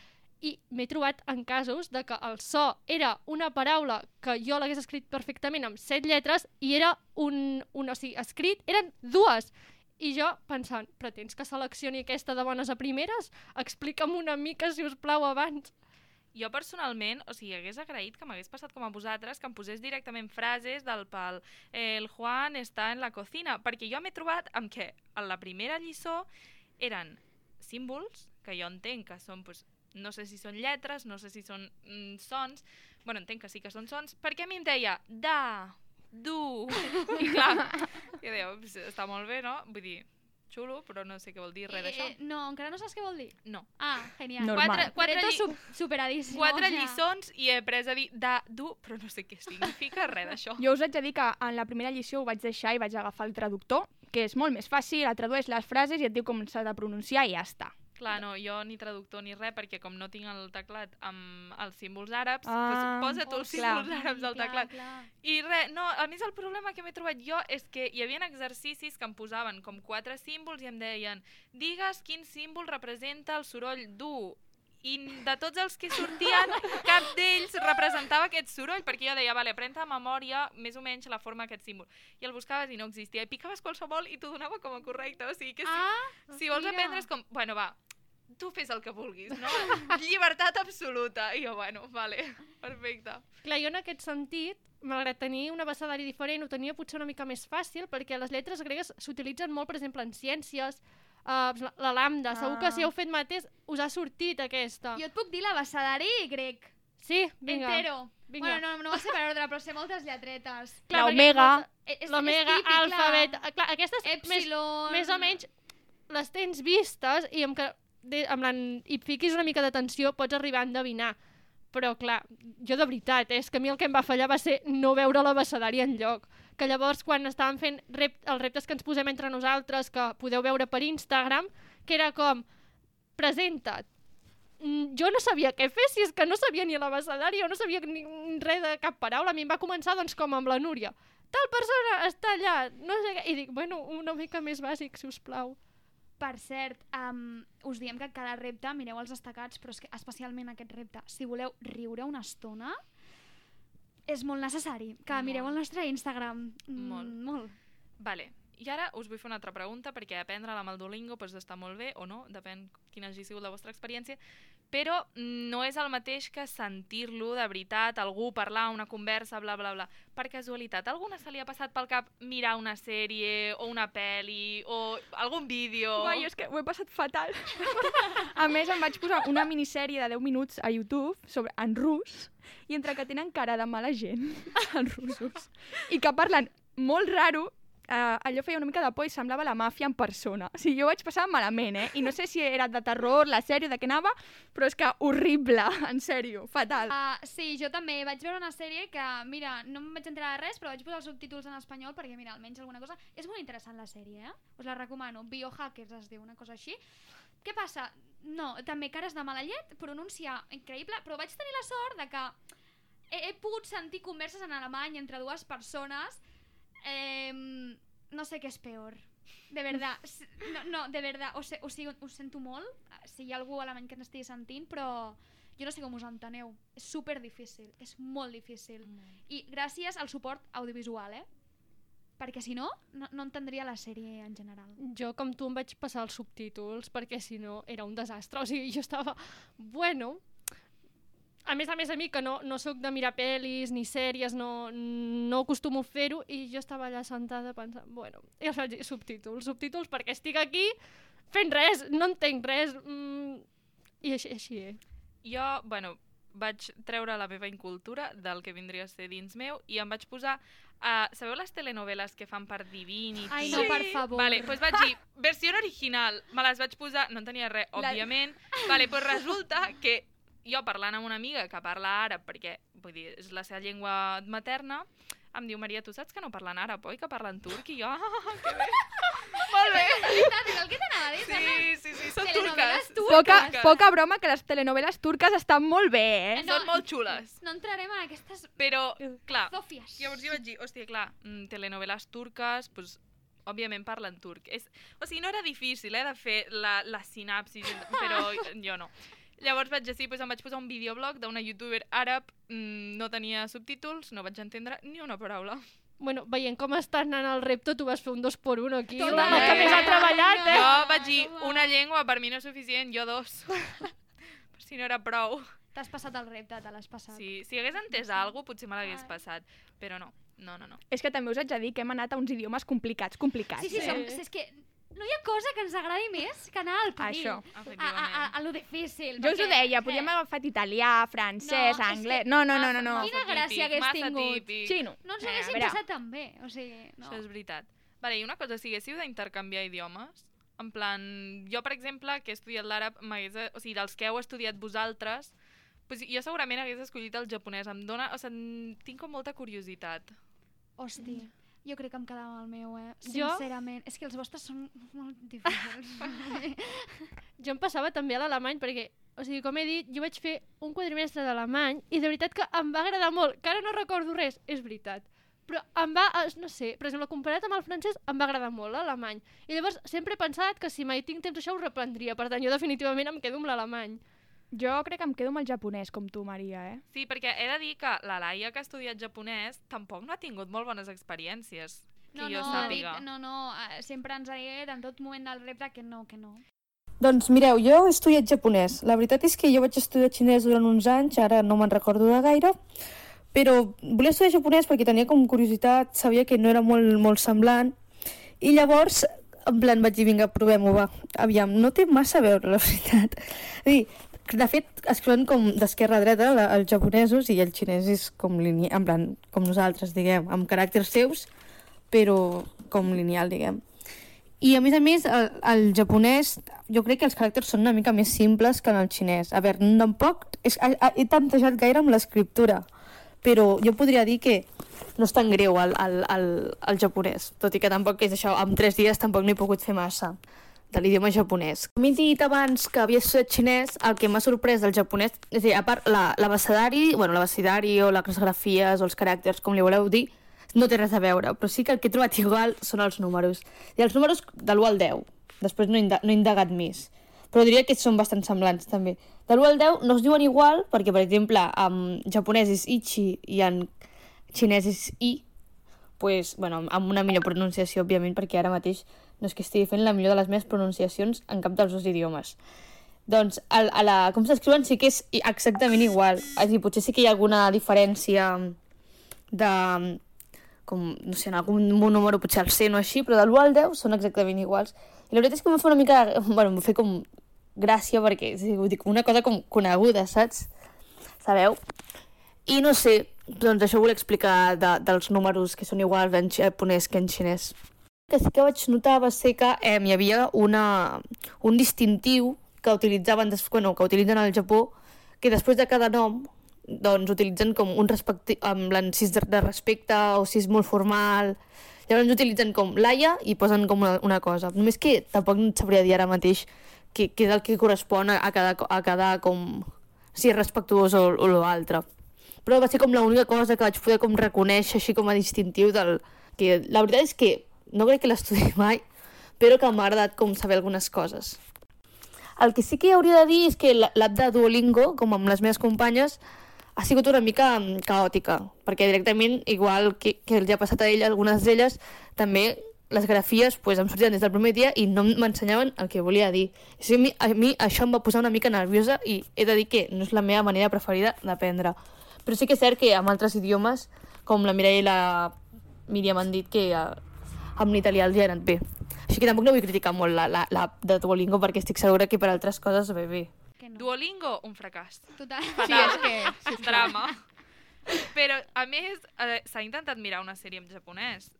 i m'he trobat en casos de que el so era una paraula que jo l'hagués escrit perfectament amb set lletres i era un, un o sigui, escrit, eren dues. I jo pensant, pretens que seleccioni aquesta de bones a primeres? Explica'm una mica, si us plau, abans. Jo personalment, o sigui, hagués agraït que m'hagués passat com a vosaltres, que em posés directament frases del pal el Juan està en la cocina, perquè jo m'he trobat amb que en la primera lliçó eren símbols, que jo entenc que són, pues, no sé si són lletres, no sé si són mm, sons, bueno, entenc que sí que són sons, perquè a mi em deia da, du, i clar, jo deia, "Ups, està molt bé, no? Vull dir, xulo, però no sé què vol dir res d'això. Eh, no, encara no saps què vol dir? No. Ah, genial. Normal. Quatre- quatre lli- su superadíssim. Quatre o lliçons i he après a dir da, du, però no sé què significa res d'això. Jo us haig de dir que en la primera lliçó ho vaig deixar i vaig agafar el traductor, que és molt més fàcil, et tradueix les frases i et diu com s'ha de pronunciar i ja està. Clar, no, jo ni traductor ni res, perquè com no tinc el teclat amb els símbols àrabs, Ah, pues posa tu els oh, clar. símbols àrabs al Clar, teclat. clar. I res, no, a més el problema que m'he trobat jo és que hi havia exercicis que em posaven com quatre símbols i em deien digues quin símbol representa el soroll dur i de tots els que sortien, cap d'ells representava aquest soroll, perquè jo deia, vale, aprèn de memòria més o menys la forma d'aquest símbol. I el buscaves i no existia. I picaves qualsevol i t'ho donava com a correcte. O sigui que si, Ah, si vols mira. aprendre és com, bueno, va, tu fes el que vulguis, no? Llibertat absoluta. I jo, bueno, vale, perfecte. Clar, jo en aquest sentit, malgrat tenir un abecedari diferent, ho tenia potser una mica més fàcil, perquè les lletres gregues s'utilitzen molt, per exemple, en ciències, uh, la, la lambda. Ah. Segur que si heu fet mateix us ha sortit aquesta. Jo et puc dir l'abecedari grec. Sí, vinga. Entero. Vinga. Bueno, no, no va ser per ordre, però sé moltes lletretes. Clar, L'omega. És- és L'omega, típic, clar. alfabet... Clar, aquestes més, Epsilon. més o menys les tens vistes i amb, que, de, amb la, hi fiquis una mica d'atenció pots arribar a endevinar. Però, clar, jo de veritat, eh, és que a mi el que em va fallar va ser no veure l'abecedari en lloc. Que llavors, quan estàvem fent rep els reptes que ens posem entre nosaltres, que podeu veure per Instagram, que era com, presenta't. Mm, Jo no sabia què fer, si és que no sabia ni l'abecedari, jo no sabia ni res de cap paraula. A mi em va començar, doncs, com amb la Núria. Tal persona està allà, no sé què. I dic, bueno, una mica més bàsic, si us plau. Per cert, um, us diem que cada repte mireu els destacats, però és que especialment aquest repte, si voleu riure una estona, és molt necessari que Molt. mireu el nostre Instagram. Mm, Molt. molt. Vale. I ara us vull fer una altra pregunta, perquè aprendre amb el Duolingo doncs, està molt bé o no, depèn quina hagi sigut la vostra experiència, però no és el mateix que sentir-lo de veritat, algú parlar, una conversa, bla, bla, bla. Per casualitat, alguna se li ha passat pel cap mirar una sèrie o una pel·li o algun vídeo? Guai, és que ho he passat fatal. a més, em vaig posar una minissèrie de 10 minuts a YouTube sobre, en rus i entre que tenen cara de mala gent, els russos, i que parlen molt raro, eh, allò feia una mica de por i semblava la màfia en persona. O sigui, jo vaig passar malament, eh? I no sé si era de terror, la sèrie, de què anava, però és que horrible, en sèrio, fatal. Uh, sí, jo també vaig veure una sèrie que, mira, no em vaig enterar de res, però vaig posar els subtítols en espanyol perquè, mira, almenys alguna cosa... És molt interessant la sèrie, eh? Us la recomano. Biohackers es diu, una cosa així. Què passa? No, també cares de mala llet, pronunciar increïble, però vaig tenir la sort de que he, he pogut sentir converses en alemany entre dues persones eh, no sé què és peor. De verdad, no, no, de verdad o, se, o sigui, ho sento molt si hi ha algú alemany que n'estigui sentint però jo no sé com us enteneu. És super difícil, és molt difícil. I gràcies al suport audiovisual eh? perquè si no, no, no entendria la sèrie en general. Jo, com tu, em vaig passar els subtítols perquè si no era un desastre. O sigui, jo estava... Bueno... A més a més, a mi, que no, no sóc de mirar pel·lis ni sèries, no, no acostumo a fer-ho, i jo estava allà sentada pensant, bueno, i els vaig dir subtítols, subtítols, perquè estic aquí fent res, no entenc res, mm, i així, així, eh? Jo, bueno, vaig treure la meva incultura del que vindria a ser dins meu i em vaig posar... Uh, sabeu les telenoveles que fan per Divinity? Ai, no, per favor. Vale, doncs vaig dir, versió original, me les vaig posar, no en tenia res, La- òbviament. Vale, doncs resulta que jo parlant amb una amiga que parla àrab, perquè vull dir, és la seva llengua materna, em diu, Maria, tu saps que no parlen àrab, oi? Que parlen turc? I jo, ah, que bé. Molt bé. el que t'anava a dir Sí, sí, sí, són Telenoveles turques. Poca, Turques. poca broma que les telenoveles turques estan molt bé, eh? Són molt xules. no entrarem en aquestes Però, clar, zofies llavors jo vaig dir, hòstia, clar, mm, telenoveles turques, doncs, òbviament parlen turc. És, o sigui, no era difícil, eh, de fer la, la sinapsis, però jo no. Llavors vaig dir, doncs em vaig posar un videoblog d'una youtuber àrab, mm, no tenia subtítols, no vaig entendre ni una paraula. Bueno, veient com està anant el repte, tu vas fer un dos por uno aquí, Total. la, que més ha treballat, eh? Jo vaig dir, una llengua per mi no és suficient, jo dos. per si no era prou. T'has passat el repte, te l'has passat. Sí, si hagués entès alguna cosa, potser me l'hagués passat, però no, no, no, no. És que també us haig de dir que hem anat a uns idiomes complicats, complicats. Sí, sí, som, és que no hi ha cosa que ens agradi més que anar al perill. Això. A, a, a, a lo difícil. Jo us ho deia, podíem haver agafat italià, francès, No, anglès... No, no, no, no. no. Quina gràcia hagués tingut. típic. Xino. No ens Eh, haguéssim passat tan bé. O sigui, no. Això és veritat. Vale, i una cosa, si haguéssiu d'intercanviar idiomes, en plan, jo, per exemple, que he estudiat l'àrab, o sigui, dels que heu estudiat vosaltres, pues jo segurament hagués escollit el japonès. Em dona, o sigui, tinc com molta curiositat. Hosti, jo crec que em quedava el meu, eh? Jo? Sincerament. És que els vostres són molt difícils. Jo em passava també a l'alemany perquè, o sigui, com he dit, jo vaig fer un quadrimestre d'alemany i de veritat que em va agradar molt, que ara no recordo res, és veritat. Però em va, no sé, per exemple, comparat amb el francès, em va agradar molt l'alemany. I llavors sempre he pensat que si mai tinc temps això ho reprendria, per tant jo definitivament em quedo amb l'alemany. Jo crec que em quedo amb el japonès, com tu, Maria, eh? Sí, perquè he de dir que la Laia, que ha estudiat japonès, tampoc no ha tingut molt bones experiències, que no, jo no, ha dit, sàpiga. no, no, eh, sempre ens ha dit en tot moment del repte que no, que no. Doncs mireu, jo he estudiat japonès. La veritat és que jo vaig estudiar xinès durant uns anys, ara no me'n recordo de gaire, però volia estudiar japonès perquè tenia com curiositat, sabia que no era molt, molt semblant, i llavors, en plan, vaig dir, vinga, provem-ho, va. Aviam, no té massa a veure, la veritat. És dir, de fet, escriuen com d'esquerra a dreta els japonesos i el xinès com lineal, en plan, com nosaltres, diguem, amb caràcters seus, però com lineal, diguem. I a més a més, el, el japonès, jo crec que els caràcters són una mica més simples que en el xinès. A veure, tampoc és, he, he tantejat gaire amb l'escriptura, però jo podria dir que no és tan greu el, el, el, el japonès, tot i que tampoc és això, en tres dies tampoc n'he pogut fer massa de l'idioma japonès. Com he dit abans que havia estudiat xinès, el que m'ha sorprès del japonès, és a dir, a part la, l'abecedari, bueno, l'abecedari o les grafies o els caràcters, com li voleu dir, no té res a veure, però sí que el que he trobat igual són els números. I els números de l'1 al 10. Després no he, no he indagat més. Però diria que són bastant semblants, també. De l'1 al 10 no es diuen igual, perquè, per exemple, en japonès és ichi i en xinès és i, pues, bueno, amb una millor pronunciació, òbviament, perquè ara mateix no és que estigui fent la millor de les meves pronunciacions en cap dels dos idiomes. Doncs a, a la, com s'escriuen sí que és exactament igual. És dir, potser sí que hi ha alguna diferència de... Com, no sé, en algun número potser el 100 o així, però de l'1 al 10 són exactament iguals. I la veritat és que em fa una mica... Bueno, em fa com gràcia perquè és dir, una cosa com coneguda, saps? Sabeu? I no sé, doncs això volia explicar de, dels números que són iguals en japonès que en xinès que sí que vaig notar va ser que eh, hi havia una, un distintiu que utilitzaven, bueno, que utilitzen al Japó, que després de cada nom doncs utilitzen com un respecte, amb és de respecte o si és molt formal. Llavors utilitzen com l'AIA i posen com una, una cosa. Només que tampoc no sabria dir ara mateix què, què és el que correspon a cada, a cada com, si és respectuós o, o l'altre. Però va ser com l'única cosa que vaig poder com reconèixer així com a distintiu del... Que la veritat és que no crec que l'estudi mai, però que m'ha agradat com saber algunes coses. El que sí que hauria de dir és que l'app de Duolingo, com amb les meves companyes, ha sigut una mica mm, caòtica, perquè directament, igual que, que els ha passat a ella, algunes d'elles, també les grafies pues, em sortien des del primer dia i no m'ensenyaven el que volia dir. O sigui, a, mi, a mi això em va posar una mica nerviosa i he de dir que no és la meva manera preferida d'aprendre. Però sí que és cert que amb altres idiomes, com la Mireia i la Míriam han dit que eh, amb l'italià els hi ha anat bé. Així que tampoc no vull criticar molt l'app la, la, de Duolingo perquè estic segura que per altres coses ve bé. No. Duolingo, un fracàs. Total. Fatal. Sí, és que... Sí, drama. Però, a més, eh, s'ha intentat mirar una sèrie en japonès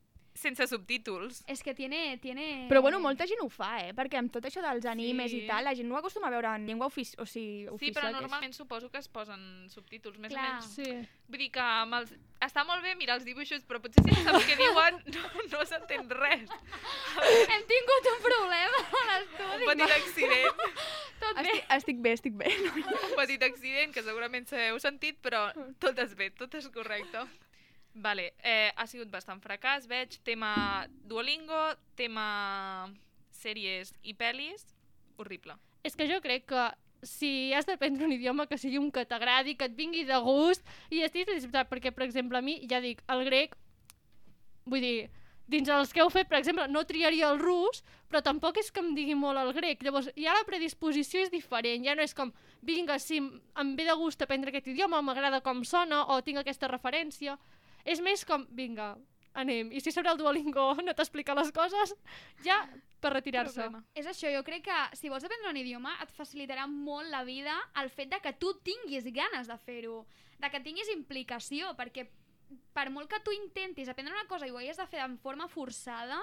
sense subtítols. És que tiene, tiene... Però bueno, molta gent ho fa, eh? Perquè amb tot això dels animes sí. i tal, la gent no acostuma a veure en llengua ofici o sigui, oficial. Sí, però normalment suposo que es posen subtítols, més Clar. o menys. Sí. Vull dir que amb els... està molt bé mirar els dibuixos, però potser si no saps què diuen no, no s'entén res. Hem tingut un problema a l'estudi. Un petit accident. Tot bé. Estic, estic bé, estic bé. Un petit accident que segurament s'heu sentit, però tot és bé, tot és correcte. Vale, eh, ha sigut bastant fracàs, veig. Tema Duolingo, tema sèries i pel·lis, horrible. És que jo crec que si has d'aprendre un idioma que sigui un que t'agradi, que et vingui de gust, i estiguis disfrutat, perquè, per exemple, a mi, ja dic, el grec, vull dir, dins els que heu fet, per exemple, no triaria el rus, però tampoc és que em digui molt el grec. Llavors, ja la predisposició és diferent, ja no és com, vinga, si em ve de gust aprendre aquest idioma, m'agrada com sona, o tinc aquesta referència. És més com, vinga, anem. I si sobre el Duolingo no t'explica les coses, ja per retirar-se. És això, jo crec que si vols aprendre un idioma et facilitarà molt la vida el fet de que tu tinguis ganes de fer-ho, de que tinguis implicació, perquè per molt que tu intentis aprendre una cosa i ho hagis de fer de forma forçada,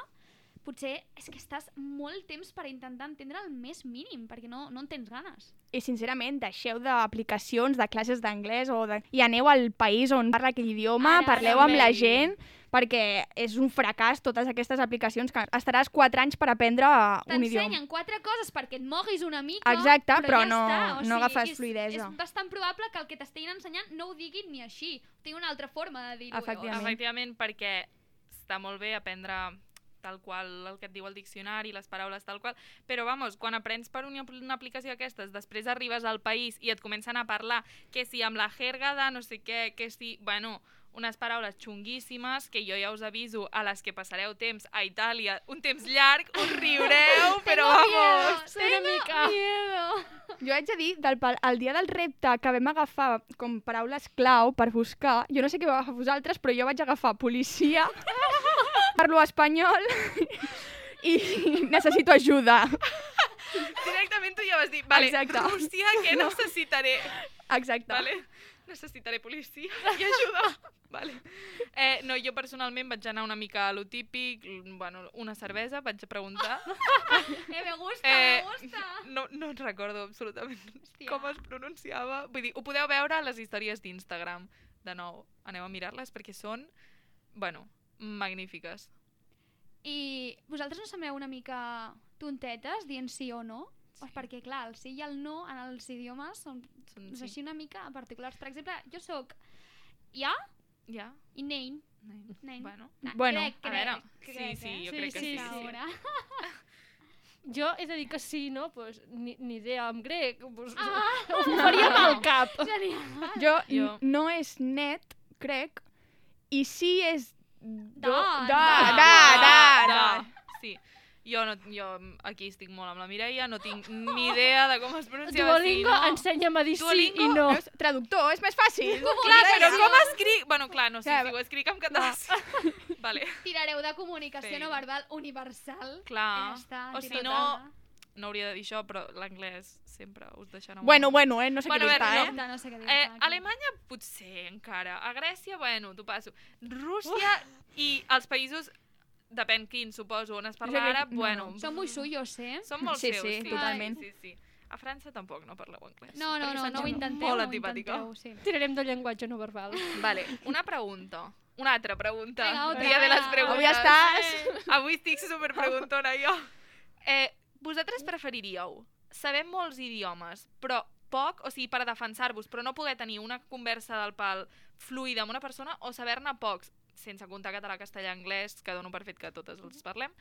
potser és que estàs molt temps per intentar entendre el més mínim, perquè no, no en tens ganes. I sincerament, deixeu d'aplicacions, de classes d'anglès o de... i aneu al país on parla aquell idioma, Ara, parleu ara, amb la gent, perquè és un fracàs totes aquestes aplicacions que estaràs 4 anys per aprendre un idioma. T'ensenyen quatre coses perquè et moguis una mica, Exacte, però ja no- està. O no sigui, agafes és, fluïdesa. És bastant probable que el que t'estiguin ensenyant no ho diguin ni així. Tinc una altra forma de dir-ho. Efectivament, perquè està molt bé aprendre tal qual el que et diu el diccionari, les paraules tal qual, però vamos, quan aprens per una, una aplicació d'aquestes, després arribes al país i et comencen a parlar que si amb la jerga de no sé què, que si, bueno, unes paraules xunguíssimes que jo ja us aviso a les que passareu temps a Itàlia, un temps llarg, us riureu, però vamos! una mica. Jo haig de dir, del, pal- el dia del repte que vam agafar com paraules clau per buscar, jo no sé què vau agafar vosaltres, però jo vaig agafar policia, parlo espanyol i necessito ajuda. Directament tu ja vas dir, vale, Exacte. Què No. necessitaré? Exacte. Vale? Necessitaré policia i ajuda. Vale. Eh, no, jo personalment vaig anar una mica a lo típic, bueno, una cervesa, vaig preguntar. Eh, me gusta, Eh, me gusta. No, no recordo absolutament com es pronunciava. Vull dir, ho podeu veure a les històries d'Instagram. De nou, aneu a mirar-les perquè són, bueno, magnífiques. I vosaltres no sembleu una mica tontetes dient sí o no? Sí. Perquè, clar, el sí i el no en els idiomes són, són sí. així una mica particulars. Per exemple, jo sóc ja Ja. i nein. Nein. Nein. Bueno. Na, Bueno, crec, a veure, crec, sí, crec, sí, eh? jo crec que sí, sí. Ahora. Jo he de dir que sí, no? Pues, ni, ni idea, en grec. Pues, Ah! Ho faria mal cap. Genial. Jo, Jo- no és net, crec, i sí és... Da, da, da, da, da. Sí. Jo, no, jo aquí estic molt amb la Mireia, no tinc ni idea de com es pronuncia Duolingo, sí, no. ensenya'm a dir sí Duolingo, i no. És traductor, és més fàcil. Clar, però com escric? Bueno, clar, no sé si ho escric en català. vale. Tirareu de comunicació Sí. no verbal universal. Clar. I ja està, o si no, no hauria de dir això, però l'anglès sempre us deixarà molt. Bueno, bueno, eh, no sé bueno, què dir-te, no. eh? No sé què dir. Eh, Alemanya potser encara. A Grècia, bueno, t'ho passo. Rússia i els països, depèn quin, suposo, on es parla Jo crec- àrab, no. bueno... Són muy suyos, eh? Són molt Sí, seus, sí, sí. totalment. Sí, sí, sí. A França tampoc no parleu anglès. No, no, no, no ho intenteu, Molt no ho antipàtica. intenteu, sí. Tirarem de llenguatge no verbal. Vale, una pregunta. Una altra pregunta. Vinga, otra. Dia de les preguntes. Avui estàs... Avui estic super preguntona jo. Eh, vosaltres preferiríeu saber molts idiomes, però poc, o sigui, per defensar-vos, però no poder tenir una conversa del pal fluida amb una persona, o saber-ne pocs, sense comptar català, castellà, anglès, que dono per fet que totes els parlem,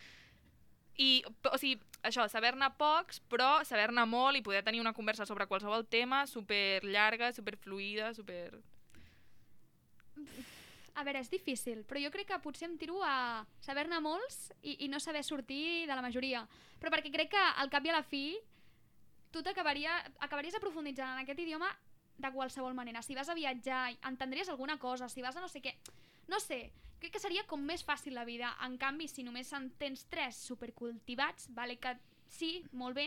i, o sigui, això, saber-ne pocs, però saber-ne molt i poder tenir una conversa sobre qualsevol tema super llarga, super fluida, super... A veure, és difícil, però jo crec que potser em tiro a saber-ne molts i, i no saber sortir de la majoria. Però perquè crec que al cap i a la fi tu t'acabaria acabaries aprofunditzant en aquest idioma de qualsevol manera. Si vas a viatjar, entendries alguna cosa, si vas a no sé què... No sé, crec que seria com més fàcil la vida. En canvi, si només en tens tres supercultivats, vale que sí, molt bé,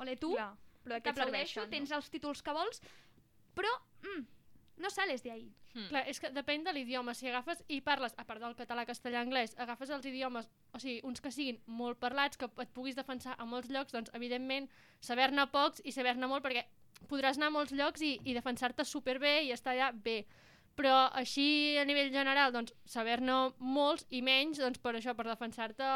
ole tu, però et t'aplaudeixo, serveixen, no? tens els títols que vols, però mm, no sales de ahí. Hmm. Clar, és que depèn de l'idioma. Si agafes i parles, a part del català, castellà, anglès, agafes els idiomes, o sigui, uns que siguin molt parlats, que et puguis defensar a molts llocs, doncs, evidentment, saber-ne pocs i saber-ne molt, perquè podràs anar a molts llocs i, i defensar-te superbé i estar allà bé. Però així, a nivell general, doncs, saber-ne molts i menys, doncs, per això, per defensar-te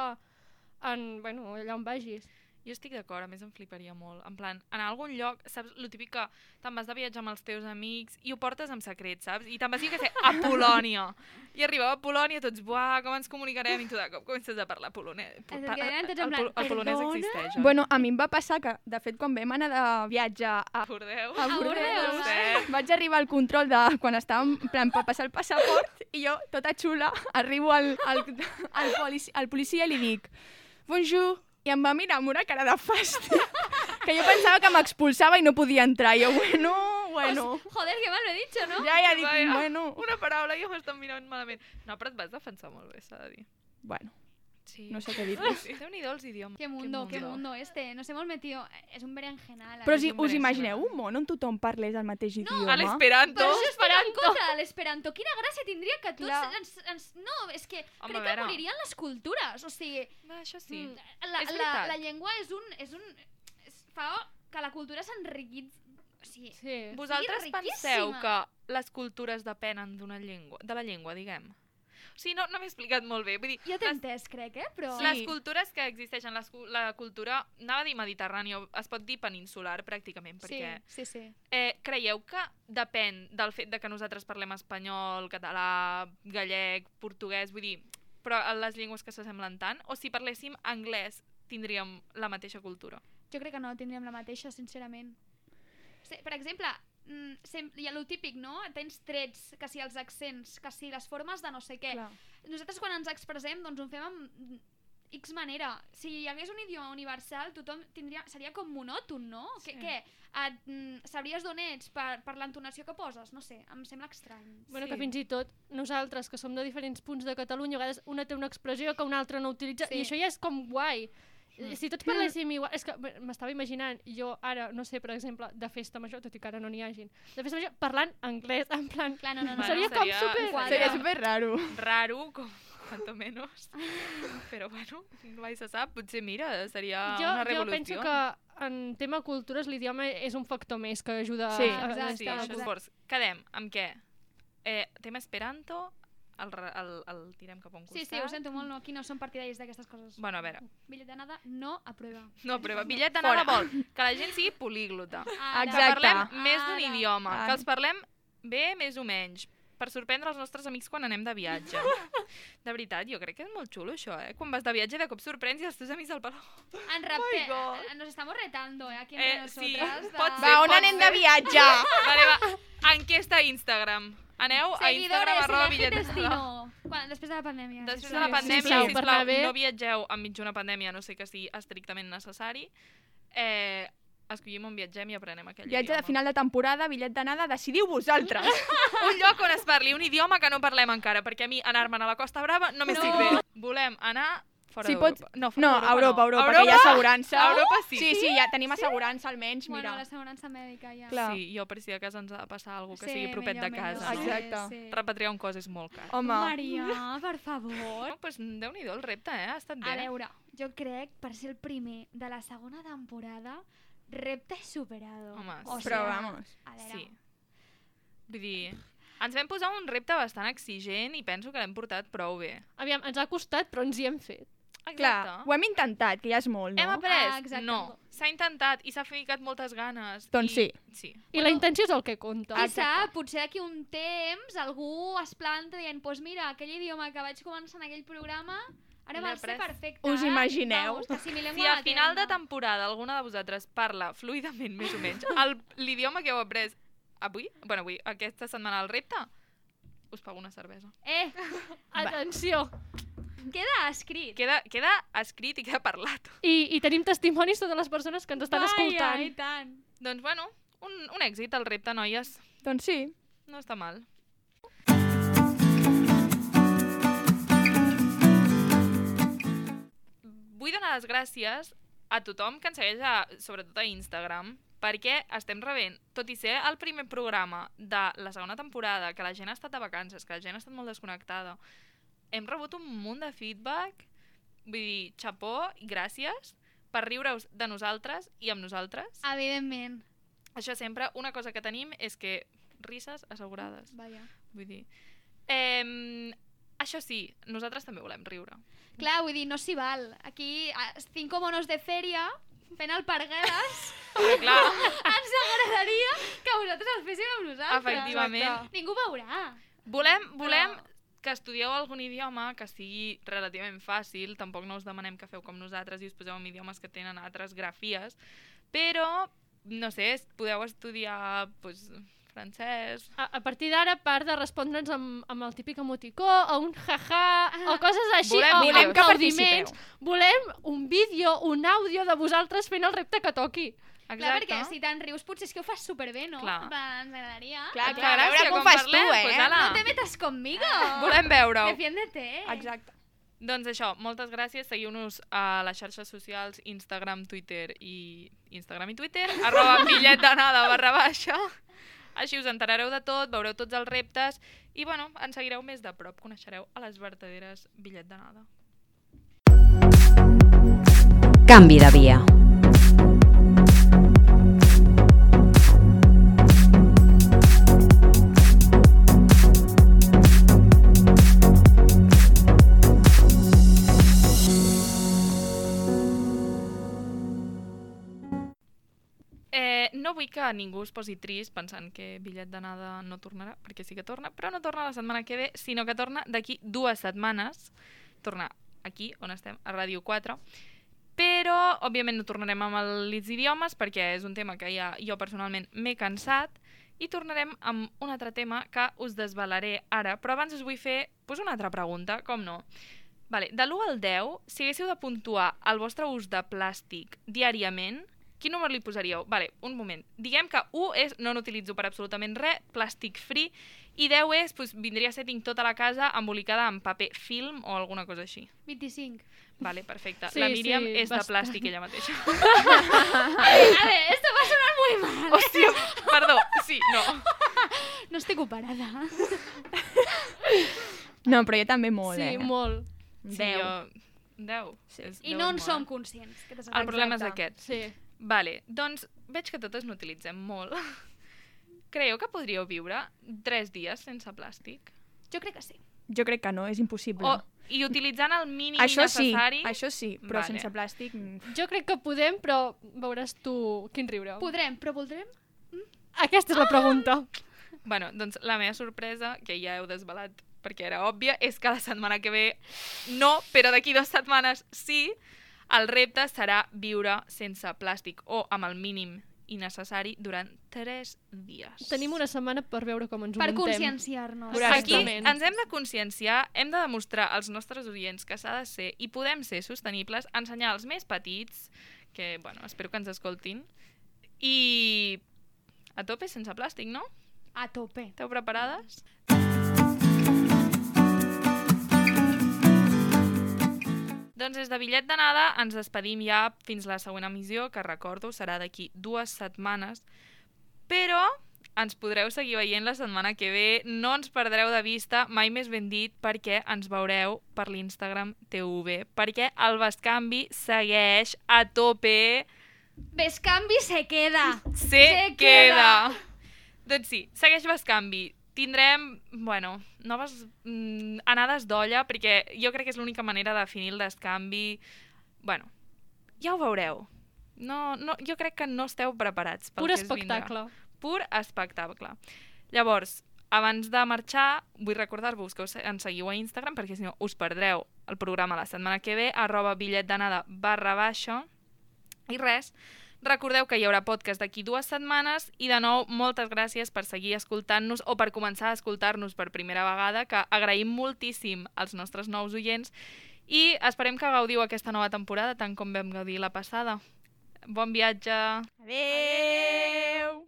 en, bueno, allà on vagis. Jo estic d'acord, a més em fliparia molt. En plan, a algun lloc, saps, lo típic que te'n vas de viatjar amb els teus amics i ho portes en secret, saps? I te'n vas, jo què sé, a Polònia. I arribeu a Polònia tots, buah, com ens comunicarem? I tu de cop comences a parlar polonès. Que tots en El, plan, pol el polonès "Perdona?" existeix, oi? Bueno, a mi em va passar que, de fet, quan vam anar de viatge a, Bordeus. a Bordeus, eh? vaig arribar al control de quan estàvem en plan, per passar el passaport i jo, tota xula, arribo al, al, al, policia, al policia i li dic bonjour, i em va mirar amb una cara de fàstia que jo pensava que m'expulsava i no podia entrar. I jo, bueno, bueno... Joder, que mal lo he dicho, ¿no? Ja, ja dic, Vaja, bueno... Una paraula i ja m'estan mirant malament. No, però et vas defensar molt bé, s'ha de dir. Bueno, Sí. no sé què dir-vos. Sí. Déu-n'hi-do els idiomes. Qué mundo, qué mundo este. Nos hemos metido... Es un berenjenal. Però si us imagineu un món on tothom parlés el mateix idioma? A l'esperanto. Però això estic en contra de l'esperanto. Quina gràcia tindria que tots Clar. ens, ens... No, és que Home, crec que moririen les cultures. O sigui, Va, això sí. mm, la, És la, la llengua és un... És un és, fa que la cultura s'enriquit... O sigui, Sí. Vosaltres penseu que les cultures depenen d'una llengua, de la llengua, diguem? O sigui, no, no m'he explicat molt bé. Vull dir, jo t'he entès, crec, eh? Però... les cultures que existeixen, les, la cultura, anava a dir mediterrània, es pot dir peninsular pràcticament, Sí, perquè sí, sí. eh, creieu que depèn del fet de que nosaltres parlem espanyol, català, gallec, portuguès, vull dir, però les llengües que s'assemblen tant, o si parléssim anglès tindríem la mateixa cultura? Jo crec que no tindríem la mateixa, sincerament. Sí, per exemple, mm, sem hi ha el típic, no? Tens trets, que si els accents, que si les formes de no sé què. Clar. Nosaltres quan ens expressem, doncs ho fem amb X manera. Si hi hagués un idioma universal, tothom tindria, seria com monòton, no? Sí. Sí. Què? Et, mm, sabries d'on ets per, per l'entonació que poses? No sé, em sembla estrany. Bueno, que fins i tot nosaltres, que som de diferents punts de Catalunya, a vegades una té una expressió que una altra no utilitza, Sí. i això ja és com guai. Mm. Si tots parléssim igual... És que m'estava imaginant, jo ara, no sé, per exemple, de festa major, tot i que ara no n'hi hagin, de festa major, parlant anglès, en plan... Clar, no, no, no. Seria Bueno, com seria- super... Seria super raro. Raro, com cuanto menos. Però bueno, mai se sap. Potser, mira, seria jo, una jo revolució. penso que en tema cultures l'idioma és un factor més que ajuda Sí, a, a, exacte, sí, fort. Quedem amb què? Eh, tema Esperanto, el, el, el tirem cap a un costat. Sí, sí, ho sento molt, no, aquí no som partidaris d'aquestes coses. Bueno, a veure. Bitllet d'anada no aprueba. No, però bitllet d'anada vol que la gent sigui políglota. Ara. Que parlem més d'un Ara. idioma, Ara. que els parlem bé, més o menys, per sorprendre els nostres amics quan anem de viatge. De veritat, jo crec que és molt xulo això, eh? Quan vas de viatge de cop sorprens i els teus amics al palau. En repte, eh, nos estamos retando, eh, aquí entre Eh, sí, nosotras. de- pot ser, Va, on anem ser. de viatge? Vale, va. Enquesta a Instagram. Aneu a Instagram arroba bitllet de destino. Quan, després de la pandèmia. Després sisplau. de la pandèmia, sisplau, sisplau, per anar bé. no viatgeu enmig d'una pandèmia, no sé que sigui estrictament necessari. Eh, escollim on viatgem i aprenem aquell Viatge de idioma. final de temporada, bitllet d'anada, decidiu vosaltres. Un lloc on es parli un idioma que no parlem encara, perquè a mi anar-me'n a la Costa Brava no m'estic No. bé. Volem anar fora Si d'Europa. pots... No, fora no, d'Europa Europa, no. Europa, que hi ha assegurança. A Europa sí. Sí, sí, ja tenim assegurança almenys, Bueno, mira. l'assegurança mèdica ja. Clar. Sí, jo per si de cas ens ha de passar alguna que Sí, sigui propet millor, de casa. millor. no? Exacte. Sí. Repatriar un cos és molt car. Home. Maria, per favor. Bueno, pues, Déu-n'hi-do el repte, eh? Ha estat bé. A veure, jo crec, per ser el primer de la segona temporada, repte superado. Home, o sí. Però vamos. A veure, Sí. Vull dir, ens vam posar un repte bastant exigent i penso que l'hem portat prou bé. Aviam, ens ha costat, però ens hi hem fet. Clar, ho hem intentat, que ja és molt, no? Hem après? Ah, exacte. no. S'ha intentat i s'ha ficat moltes ganes. Doncs i... sí. sí. I la intenció és el que compta. Qui sap, potser d'aquí un temps algú es planta dient pues mira, aquell idioma que vaig començar en aquell programa ara va ser perfecte. Us ara, imagineu? Vamos, Si a final de temporada alguna de vosaltres parla fluidament, més o menys, el- l'idioma que heu après avui, bueno, avui, aquesta setmana al repte, us pago una cervesa. Eh, Atenció! Queda escrit. Queda, queda escrit i queda parlat. I, I tenim testimonis totes les persones que ens estan Vaja, escoltant. i tant. Doncs bueno, un, un èxit el repte, noies. Doncs sí. No està mal. Vull donar les gràcies a tothom que ens segueix, a, sobretot a Instagram, perquè estem rebent, tot i ser el primer programa de la segona temporada, que la gent ha estat de vacances, que la gent ha estat molt desconnectada, hem rebut un munt de feedback, vull dir, xapó i gràcies per riure-us de nosaltres i amb nosaltres. Evidentment. Això sempre, una cosa que tenim és que risses assegurades. Vaja. Vull dir... Eh, això sí, nosaltres també volem riure. Clar, vull dir, no s'hi val. Aquí, cinco monos de fèria fent el pargueles. Però clar, Ens agradaria que vosaltres el féssiu amb nosaltres. Efectivament. Exacte. Ningú veurà. volem, volem que estudieu algun idioma que sigui relativament fàcil, tampoc no us demanem que feu com nosaltres i us poseu en idiomes que tenen altres grafies, però, no sé, podeu estudiar pues, francès... A, a partir d'ara, a part de respondre'ns amb, amb el típic emoticó o un jaja o coses així, Volem o vídeos. amb aplaudiments, volem un vídeo, un àudio de vosaltres fent el repte que toqui. Clar, perquè si te'n rius potser és que ho fas superbé, no? Clar. Va, ens agradaria. Clar, clar, a veure com com fas tu, parlem, eh? pues ala. No te metas conmigo. Volem veure-ho. Defiéndete. Exacte. Doncs això, moltes gràcies. Seguiu-nos a les xarxes socials Instagram, Twitter i Instagram i Twitter, arroba bitllet d'anada barra baixa. Així us enterareu de tot, veureu tots els reptes i, bueno, ens seguireu més de prop, coneixereu a les verdaderes bitllet d'anada. Canvi de via. No vull que ningú es posi trist pensant que bitllet d'anada no tornarà, perquè sí que torna, però no torna la setmana que ve, sinó que torna d'aquí dues setmanes. Torna aquí, on estem, a Ràdio 4. Però, òbviament, no tornarem amb els idiomes perquè és un tema que ja jo personalment m'he cansat i tornarem amb un altre tema que us desvelaré ara, però abans us vull fer pues, una altra pregunta, com no? Vale, de l'1 al 10, si haguéssiu de puntuar el vostre ús de plàstic diàriament, quin número li posaríeu? Vale, un moment. Diguem que 1 és no n'utilitzo per absolutament res, plàstic free, i 10 és, pues, vindria a ser tinc tota la casa embolicada en paper film o alguna cosa així. 25. Vale, perfecte. Sí, la Míriam sí, és de bastant. plàstic ella mateixa. A ver, esto va a sonar muy mal. ¿eh? Hòstia, perdó, sí, no. No estic operada. No, però jo també molt, Sí, eh? molt. Sí, Deu. jo... 10. Sí. I 10 no en molt, som eh? conscients. Que El problema és aquest. Sí. Vale, doncs veig que totes n'utilitzem molt. Creieu que podríeu viure 3 dies sense plàstic? Jo crec que sí. Jo crec que no, és impossible. O, I utilitzant el mínim això sí, necessari... això sí, però Vale. sense plàstic... mm. Jo crec que podem, però veuràs tu quin riure. Podrem, però voldrem? Aquesta és la pregunta. Bueno, doncs la meva sorpresa, que ja heu desvelat perquè era òbvia, és que la setmana que ve no, però d'aquí dues setmanes sí, el repte serà viure sense plàstic o amb el mínim i necessari durant 3 dies. Tenim una setmana per veure com ens ho Per muntem. conscienciar-nos. Aquí ens hem de conscienciar, hem de demostrar als nostres oients que s'ha de ser i podem ser sostenibles, ensenyar als més petits, que, bueno, espero que ens escoltin, i a tope sense plàstic, no? A tope. Esteu preparades? Doncs des de bitllet d'anada ens despedim ja fins la següent emissió, que recordo serà d'aquí dues setmanes, però ens podreu seguir veient la setmana que ve, no ens perdreu de vista, mai més ben dit, perquè ens veureu per l'Instagram TV, perquè el Bascanvi segueix a tope, Bescanvi se queda. se, queda. Doncs sí, segueix Bascanvi. Tindrem, bueno, noves mm, anades d'olla, perquè jo crec que és l'única manera de definir el descanvi. Bueno, ja ho veureu. No, no, jo crec que no esteu preparats pel Pur que es vindrà. espectacle. Pur espectacle. Llavors, abans de marxar, vull recordar-vos que us ens seguiu a Instagram, perquè si no us perdreu el programa la setmana que ve, arroba bitllet d'anada barra baixa. I res, recordeu que hi haurà podcast d'aquí dues setmanes i de nou moltes gràcies per seguir escoltant-nos o per començar a escoltar-nos per primera vegada, que agraïm moltíssim als nostres nous oients i esperem que gaudiu aquesta nova temporada tant com vam gaudir la passada. Bon viatge! Adeu!